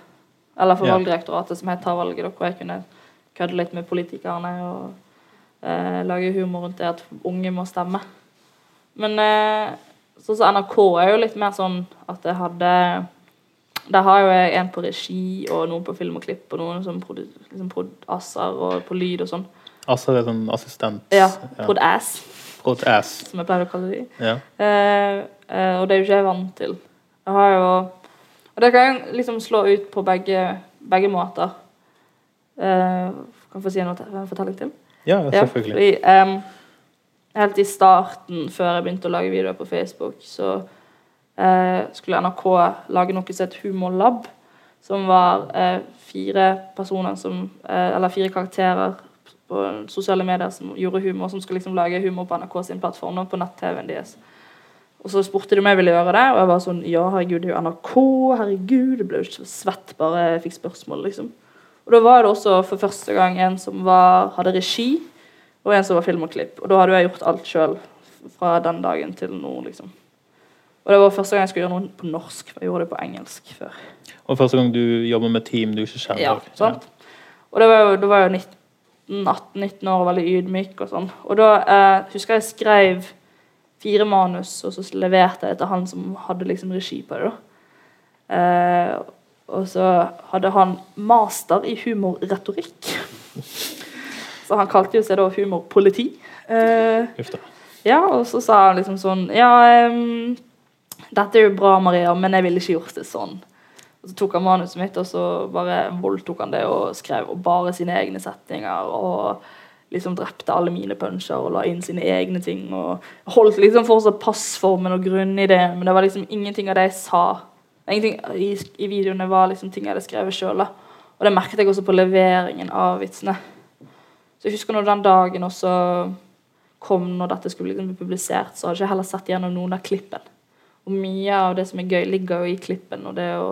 eller for Ja. Valgdirektoratet som het Ta valget, da, hvor jeg kunne kødde litt med politikerne og eh, lage humor rundt det at unge må stemme. Men eh, sånn som NRK er jo litt mer sånn at jeg hadde Der har jo jeg en på regi og noen på film og klipp og noen som produ, liksom prod asser og på lyd og sånn. Asser er sånn assistent Ja, prod-ass, Prod ass. som jeg pleier å kalle de. Ja. Eh, eh, og det er jo ikke jeg vant til. Jeg har jo Og det kan jeg liksom slå ut på begge, begge måter. Eh, kan jeg få si noe en fortelling til? ja, Ja, selvfølgelig. fordi um, Helt i starten, før jeg begynte å lage videoer på Facebook, så uh, skulle NRK lage noe som het Humorlab. Som var uh, fire personer som uh, Eller fire karakterer på sosiale medier som gjorde humor, som skulle liksom lage humor på NRK sin plattform, og på nett-TV-en deres. Og så spurte de om jeg ville gjøre det, og jeg var sånn Ja, herregud, det er jo NRK. Herregud. Jeg ble jo svett bare jeg fikk spørsmål, liksom. Og da var det også for første gang en som var, hadde regi, og en som var film og klipp. Og da hadde jeg gjort alt sjøl fra den dagen til nå, liksom. Og det var første gang jeg skulle gjøre noe på norsk, jeg gjorde det på engelsk før. Og første gang du jobber med team du ikke kjenner. Ja, sant? Og det var jo, da var jeg 18-19 år og veldig ydmyk og sånn. Og da eh, husker jeg skrev fire manus, og så leverte jeg til han som hadde liksom regi på det. da. Eh, og så hadde han master i humorretorikk. Så han kalte jo seg da humorpoliti. Eh, ja, og så sa han liksom sånn Ja, um, dette er jo bra, Maria, men jeg ville ikke gjort det sånn. Og så tok han manuset mitt, og så bare voldtok han det og skrev og bare sine egne setninger. Og liksom drepte alle mine puncher og la inn sine egne ting. Og holdt liksom fortsatt passformen og grunnideen, men det var liksom ingenting av det jeg sa. Ingenting i, i videoene var liksom ting jeg hadde skrevet sjøl. Og det merket jeg også på leveringen av vitsene. Så jeg husker når den dagen også kom når dette skulle liksom bli publisert, så hadde jeg ikke heller sett gjennom noen av klippen. Og mye av det som er gøy, ligger jo i klippen og det å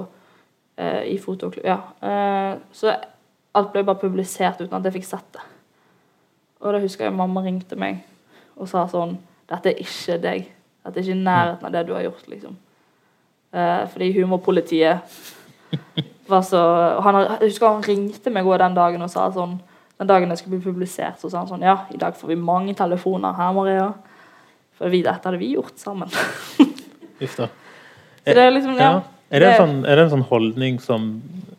eh, I fotoklipp. Ja. Eh, så alt ble bare publisert uten at jeg fikk sett det. Og da husker jeg mamma ringte meg og sa sånn Dette er ikke deg. Dette er ikke i nærheten av det du har gjort, liksom. Eh, fordi humorpolitiet var så han, Jeg husker han ringte meg den dagen og sa sånn Den dagen det skulle bli publisert, så sa han sånn Ja, i dag får vi mange telefoner her, Maria. For vi, dette hadde vi gjort sammen. Uff da. Så det er liksom, ja. Ja. Er, det en sånn, er det en sånn holdning som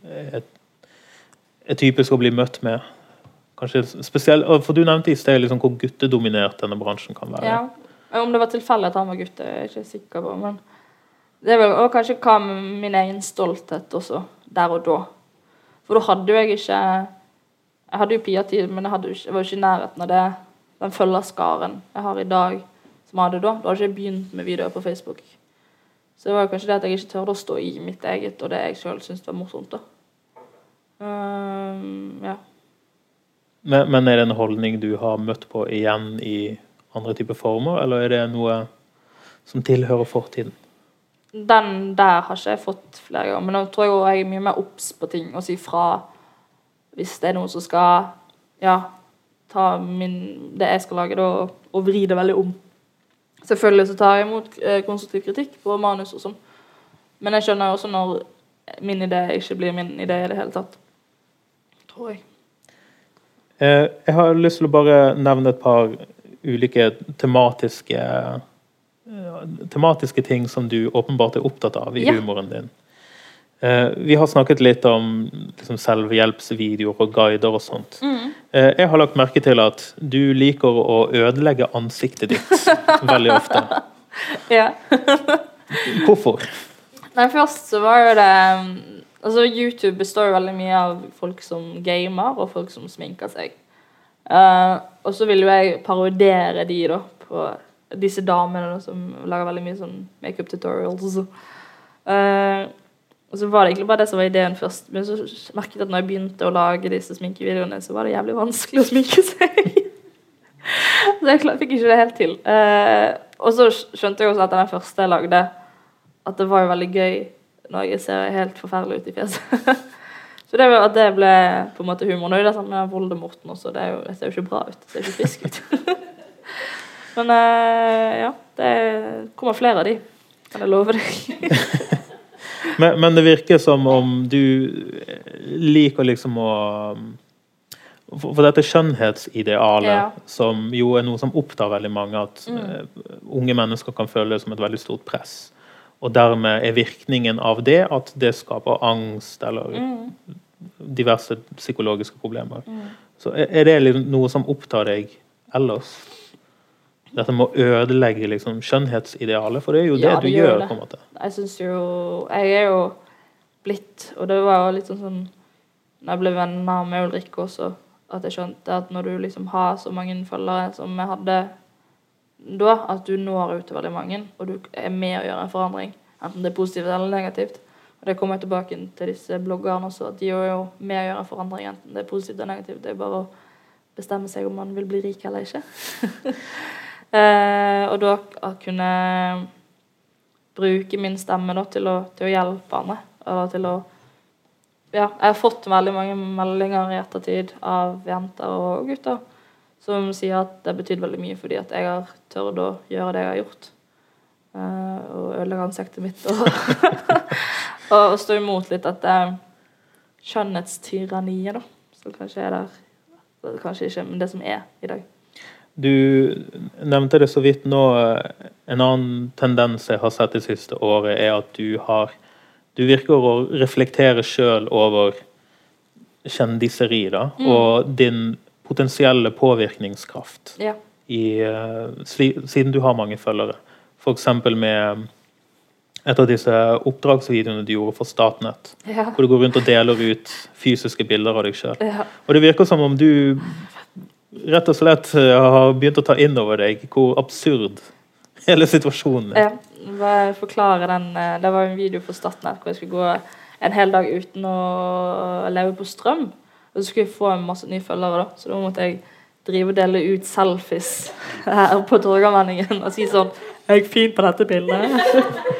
er, er typisk å bli møtt med? Kanskje spesielt, For du nevnte i sted liksom hvor guttedominert denne bransjen kan være. Ja. Om det var tilfeldig at han var gutt, det er jeg ikke sikker på. Men det er vel og kanskje hva med min egen stolthet også, der og da. For da hadde jo jeg ikke Jeg hadde jo Pia-tid, men jeg, hadde jeg var jo ikke i nærheten av det. Den følgerskaren jeg har i dag, som jeg hadde da. Da hadde ikke begynt med videoer på Facebook. Så det var kanskje det at jeg ikke tørde å stå i mitt eget og det jeg sjøl syntes var morsomt. da. Um, ja. Men, men er det en holdning du har møtt på igjen i andre typer former, eller er det noe som tilhører fortiden? Den der har ikke jeg fått flere ganger. Men nå tror jeg jeg er mye mer obs på ting og sier fra hvis det er noen som skal ja, ta min, det jeg skal lage, da, og, og vri det veldig om. Selvfølgelig så tar jeg imot eh, konstruktiv kritikk på manus og sånn. Men jeg skjønner jo også når min idé ikke blir min idé i det hele tatt. Tror jeg. Eh, Jeg har lyst til å bare nevne et par ulike tematiske tematiske ting som du åpenbart er opptatt av i Ja. humoren din. Eh, Vi har snakket litt om liksom, selvhjelpsvideoer og guider og sånt. Eh, Jeg har lagt merke til at du liker å ødelegge ansiktet ditt veldig ofte. Ja. Hvorfor? Nei, først så var jo det um, Altså, YouTube består jo veldig mye av folk som gamer, og folk som sminker seg. Uh, og så vil jo jeg parodiere de, da, på disse damene som lager veldig mye sånn makeup tutorials og og så var det egentlig bare det som var ideen først. Men så merket jeg at når jeg begynte å lage disse sminkevideoene, så var det jævlig vanskelig å sminke seg. så jeg fikk ikke det helt til. Uh, og så skjønte jeg også at den første jeg lagde, at det var jo veldig gøy når jeg ser helt forferdelig ut i fjeset. Så det, at det ble på en måte humor. Nå er det samme med Voldemorten også. Det, er jo, det ser jo ikke bra ut. Det ser ikke frisk ut. Men eh, ja, det kommer flere av de. Kan jeg love deg. Men, men det virker som om du liker liksom å For for dette skjønnhetsidealet, Ja. som jo er noe som opptar veldig mange, at mm. unge mennesker kan føle det som et veldig stort press. Og dermed er virkningen av det at det skaper angst eller diverse psykologiske problemer. Så er er det liksom noe som opptar deg ellers? Dette med å ødelegge liksom, skjønnhetsidealet, for det er jo det Ja, du det gjør gjør. det. på en måte. Jeg syns jo Jeg er jo blitt Og det var jo litt sånn sånn Når jeg ble venner med Ulrikke også, at jeg skjønte at når du liksom har så mange følgere som jeg hadde da, at du når ut til veldig mange, og du er med å gjøre en forandring, enten det er positivt eller negativt. Og det kommer jeg tilbake til disse bloggerne også, at de er jo med å gjøre en forandring, enten det er positivt eller negativt. Det er bare å bestemme seg om man vil bli rik eller ikke. eh, og da kunne bruke min stemme da, til, å, til å hjelpe andre. Eller til å Ja, jeg har fått veldig mange meldinger i ettertid av jenter og gutter som sier at det har betydd veldig mye fordi at jeg har tørt å gjøre det jeg har gjort. Eh, og ødelegge ansiktet mitt og, og, og stå imot litt dette skjønnhetstyranniet, da. Som kanskje er der Kanskje ikke, men det som er i dag. Du nevnte det så vidt nå. eh, En annen tendens jeg har sett det siste året, er at du har Du virker å reflektere sjøl over kjendiseri, da, og din potensielle påvirkningskraft Ja. i, eh, sli, siden du har mange følgere. F.eks. med et av disse oppdragsvideoene du gjorde for Statnett. Ja. Hvor du går rundt og deler ut fysiske bilder av deg sjøl. ja. Og det virker som om du rett og slett eh, har begynt å ta inn over deg hvor absurd hele situasjonen er. Ja, bare forklare den eh, Det var en video for Statnett hvor jeg skulle gå en hel dag uten å leve på strøm. Og så skulle jeg få en masse nye følgere, da. Så da måtte jeg drive og dele ut selfies her på Torgallmenningen og si sånn Er jeg fin på dette bildet?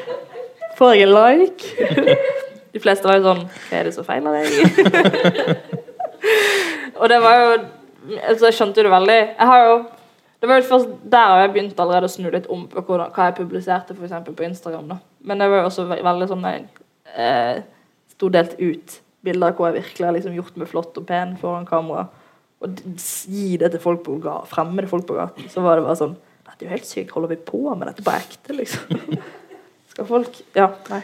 Får jeg en like? De fleste var jo sånn Hva er det som feiler deg? og det var jo altså Jeg skjønte det veldig. Jeg har jo det var jo først der jeg begynt allerede å snu litt om på hvordan, hva jeg publiserte for eksempel på Instagram. da. Men det var jo også ve veldig sånn jeg eh, sto delt ut bilder hvor jeg virkelig har liksom gjort meg flott og pen foran kamera. Og gi det til folk på fremmede folk på gaten. Så var det bare sånn Det er jo helt sykt. Holder vi på med dette på ekte, liksom? Skal folk Ja, nei.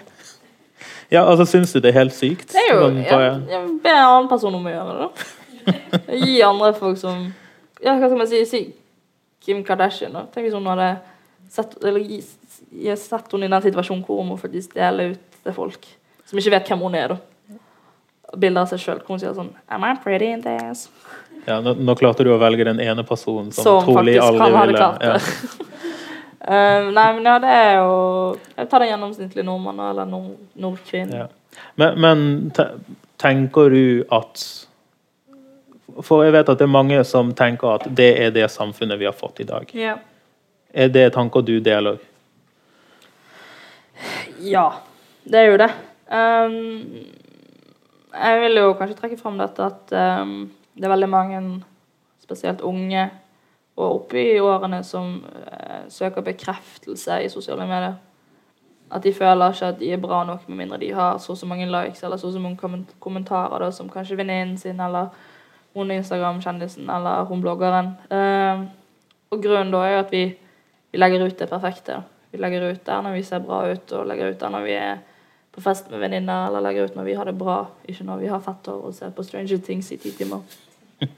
Ja, altså, Syns du det er helt sykt? Det er jo jeg, jeg ber en annen person om å gjøre det, da. Gi andre folk som Ja, hva skal man si? si Kim Kardashian. da. Tenk hvis hun hadde sett, eller, sett henne i den situasjonen hvor hun må faktisk dele ut til folk som ikke vet hvem hun er. da. Bilder av seg sjøl hvor hun sier sånn Am I pretty in this? Ja, nå, nå klarte du å velge den ene personen som, Som trolig aldri ville klart det. ja. um, nei, men ja, det er jo Jeg tar den gjennomsnittlige nordmann da, eller nord. Ja. Men, men te, tenker du at For jeg vet at det er mange som tenker at det er det samfunnet vi har fått i dag. Ja. Er det tanker du deler? Ja, det er jo det. Um, jeg vil jo kanskje trekke fram dette at um, det er veldig mange, spesielt unge, og oppe i årene som uh, søker bekreftelse i sosiale medier. At de føler ikke at de er bra nok, med mindre de har så og så mange likes eller så og så mange kommentarer da, som kanskje venninnen sin eller hun Instagram-kjendisen eller hun bloggeren. Um, og grunnen da er jo at vi, vi legger ut det perfekte. Vi legger ut der når vi ser bra ut, og legger ut der når vi er på fest med venninner, eller legger ut når vi har det bra, ikke når vi har fett hår og ser på Stranger Things i ti timer.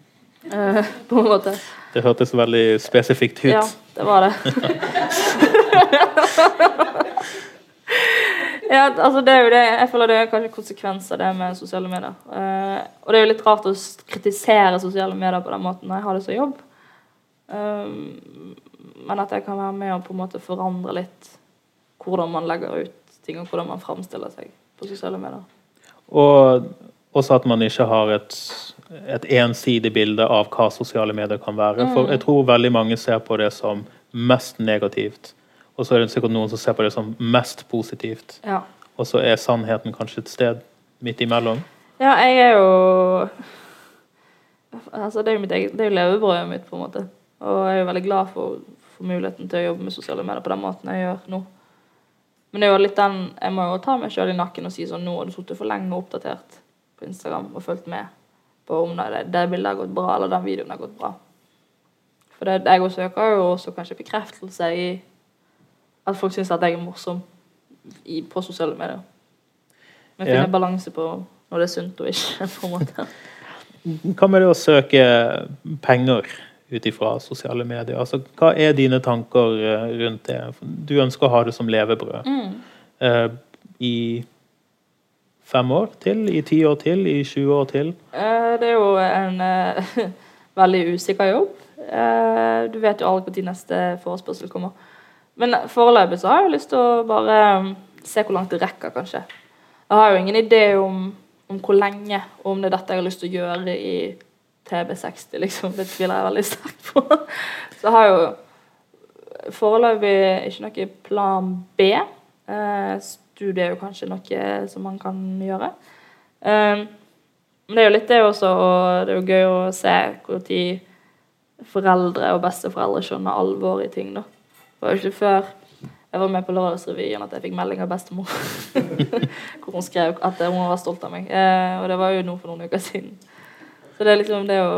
Eh, på en måte. Det hørtes veldig spesifikt ut. Ja, det var det. ja, altså det er jo det Jeg føler det er kanskje konsekvens av det med sosiale medier. Uh, og det er jo litt rart å kritisere sosiale medier på den måten når jeg har det som jobb. Um, men at jeg kan være med og på en måte forandre litt hvordan man legger ut ting, og hvordan man framstiller seg på sosiale medier. Og også at man ikke har et, et ensidig bilde av hva sosiale medier kan være. Mm. For jeg tror veldig mange ser på det som mest negativt. Og så er det sikkert noen som ser på det som mest positivt. Ja. og så er sannheten kanskje et sted midt imellom? Ja, jeg er jo Altså, det er jo mitt eget Det er jo levebrødet mitt, på en måte. Og jeg er jo veldig glad for, for muligheten til å jobbe med sosiale medier på den måten jeg gjør nå. Men det er jo litt den Jeg må jo ta meg sjøl i nakken og si sånn Nå har du sittet for lenge oppdatert på Instagram og fulgt med på om det, det bildet har gått bra, eller den videoen har gått bra. For det, jeg også søker jo også kanskje bekreftelse i at folk syns at jeg er morsom i, på sosiale medier. Men finner Ja. balanse på når det er sunt og ikke, på en måte. Hva med det å søke penger ut ifra sosiale medier? Altså, hva er dine tanker eh, rundt det? Du ønsker å ha det som levebrød. Mm. uh, I fem år til? I ti år til? I 20 år til? Uh, Det er jo en uh, veldig usikker jobb. Du vet jo aldri når neste forespørsel kommer. Men foreløpig så har jeg lyst til å bare um, se hvor langt det rekker, kanskje. Jeg har jo ingen idé om, om hvor lenge, og om det er dette jeg har lyst til å gjøre i TB60, liksom. Det tviler jeg veldig sterkt på. Så jeg har jo foreløpig ikke noe plan B. Eh, studie er jo kanskje noe som man kan gjøre. Eh, men det er jo litt det også, og det er jo gøy å se når foreldre og besteforeldre skjønner alvoret i ting. da. Var jo ikke før jeg var med på Lørdagsrevyen at jeg fikk melding av bestemor. Hvor hun skrev at hun var stolt av meg. Eh, og det var jo nå for noen uker siden. Så det er liksom det å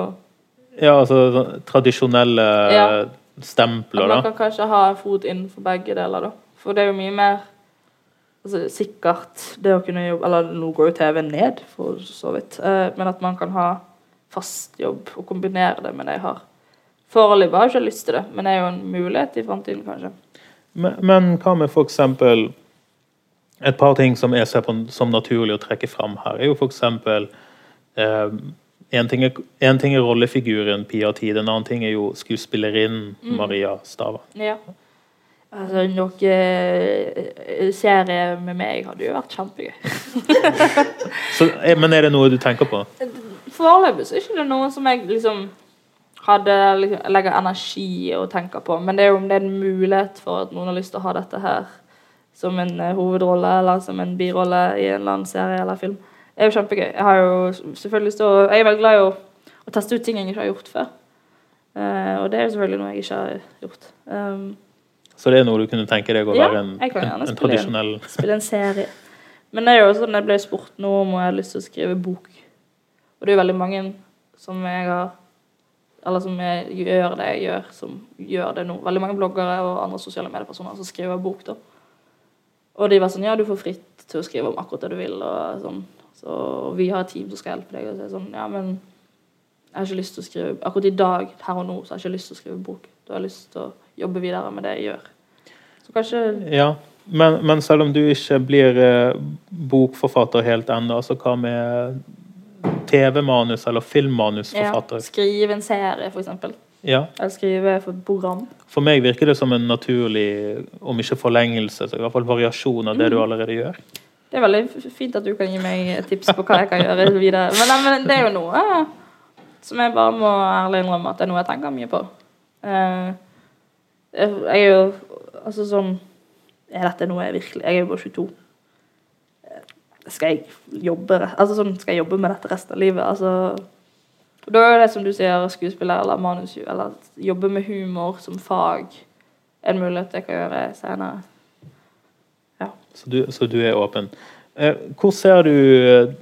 Ja, altså sånn tradisjonelle Ja. stempler, At man kan kanskje ha en fot innenfor begge deler, da. For det er jo mye mer altså, sikkert det å kunne jobbe Eller nå går jo TV ned, for så vidt. Eh, men at man kan ha fast jobb og kombinere det med det jeg har. Foreløpig har jeg ikke lyst til det, men det er jo en mulighet i framtiden, kanskje. Men, men hva med f.eks. et par ting som jeg ser på som naturlig å trekke fram her, er jo f.eks. Eh, en, ting er, en ting er rollefiguren Pia Tid, en annen ting er jo skuespillerinnen Maria Stava. Ja. Altså, noe eh, serie med meg hadde jo vært kjempegøy. Så, eh, men er det noe du tenker på? Foreløpig så er ikke noen noe som jeg liksom hadde liksom, legger energi i å tenke på. Men det er jo om det er en mulighet for at noen har lyst til å ha dette her som en eh, hovedrolle eller som en birolle i en eller annen serie eller film. Det er jo kjempegøy. Jeg har jo selvfølgelig lyst til å Jeg er veldig glad i å, å teste ut ting jeg ikke har gjort før. Uh, og det er jo selvfølgelig noe jeg ikke har gjort. Um, Så det er noe du kunne tenke deg å Ja, være en, en, en, tradisjonell spille tradisjonell spille en serie. Men det er jo sånn jeg ble spurt nå om jeg har lyst til å skrive bok. Og det er jo veldig mange som jeg har Eller som gjør det jeg gjør, som gjør det nå. Veldig mange bloggere og andre sosiale mediepersoner som skriver bok, da. Og de var sånn Ja, du får fritt til å skrive om akkurat det du vil, og sånn. Så og vi har et team som skal hjelpe deg. Og så er sånn Ja, men jeg har ikke lyst til å skrive Akkurat i dag, her og nå, så har jeg ikke lyst til å skrive bok. Da har lyst til å jobbe videre med det jeg gjør. Så kanskje Ja, men, men selv om du ikke blir eh, bokforfatter helt ennå, så hva med TV-manus eller ja, filmmanusforfatter? skrive en serie, eksempel. Ja. Eller skrive for et program. For meg virker det som en naturlig, om ikke forlengelse, så i hvert fall variasjon av det du allerede gjør. Det er veldig fint at du kan gi meg tips på hva jeg kan gjøre videre. Men, men det er jo noe som jeg bare må ærlig innrømme at det er noe jeg tenker mye på. Eh, jeg er jo altså sånn Er dette noe jeg virkelig Jeg er jo bare 22. Skal jeg jobbe Altså sånn, skal jeg jobbe med dette resten av livet? Altså Da er det som du sier, skuespiller eller manus Eller jobbe med humor som fag en mulighet jeg kan gjøre senere. Så du, så du er åpen. Eh, Hvor ser du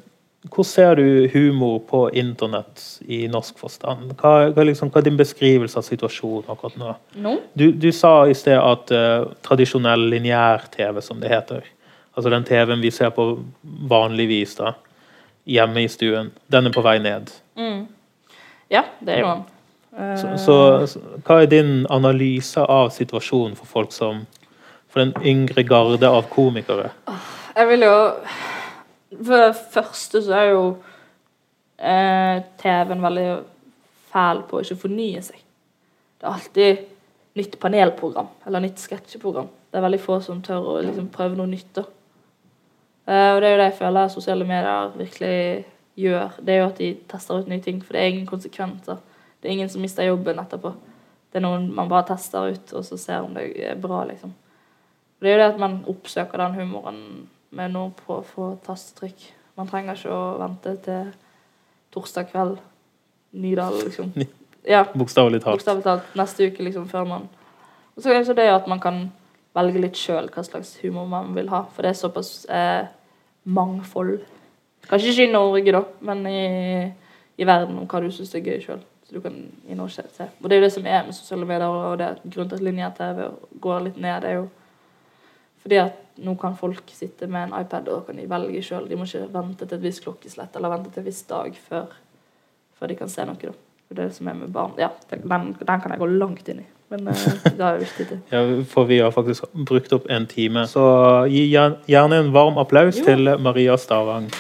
hvor ser du humor på internett i norsk forstand? Hva, hva, liksom, hva er din beskrivelse av situasjonen akkurat nå? No. Du, du sa i sted at uh, tradisjonell lineær-TV, som det heter, altså den TV-en vi ser på vanligvis da, hjemme i stuen, den er på vei ned. Mm. Ja, det er jo han. Eh, Så, så, så hva er din analyse av situasjonen for folk som For den yngre garde av komikere? Jeg vil jo For det første så er jo eh, TV-en veldig fæl på å ikke fornye seg. Det er alltid nytt panelprogram eller nytt sketsjeprogram. Det er veldig få som tør å liksom prøve noe nytt. da. Eh, og det er jo det jeg føler sosiale medier virkelig gjør. Det er jo at de tester ut nye ting, for det er ingen konsekvenser. Det er ingen som mister jobben etterpå. Det er noen man bare tester ut, og så ser om det er bra, liksom. Og Det er jo det at man oppsøker den humoren med noe på få tastetrykk. Man trenger ikke å vente til torsdag kveld. Nydal, liksom. Ja, Bokstavelig talt. bokstavelig talt. Neste uke, liksom, før man Og så er det jo det at man kan velge litt sjøl hva slags humor man vil ha. For det er såpass eh, mangfold. Kanskje ikke i Norge, da, men i, i verden om hva du syns er gøy sjøl. Så du kan inn og se. se. Og det er jo det som er med sosiale medier, og det er grunnen til at linje-TV går litt ned. det er jo fordi at nå kan folk sitte med en iPad og kan de velge sjøl. De må ikke vente til et visst klokkeslett eller vente til en viss dag før, før de kan se noe. da. Det er det som er med barn. Ja, den den kan jeg gå langt inn i. Men uh, det har jo ikke tid til. Ja, for vi har faktisk brukt opp en time. Så gi gjerne en varm applaus Jo. til Maria Stavang.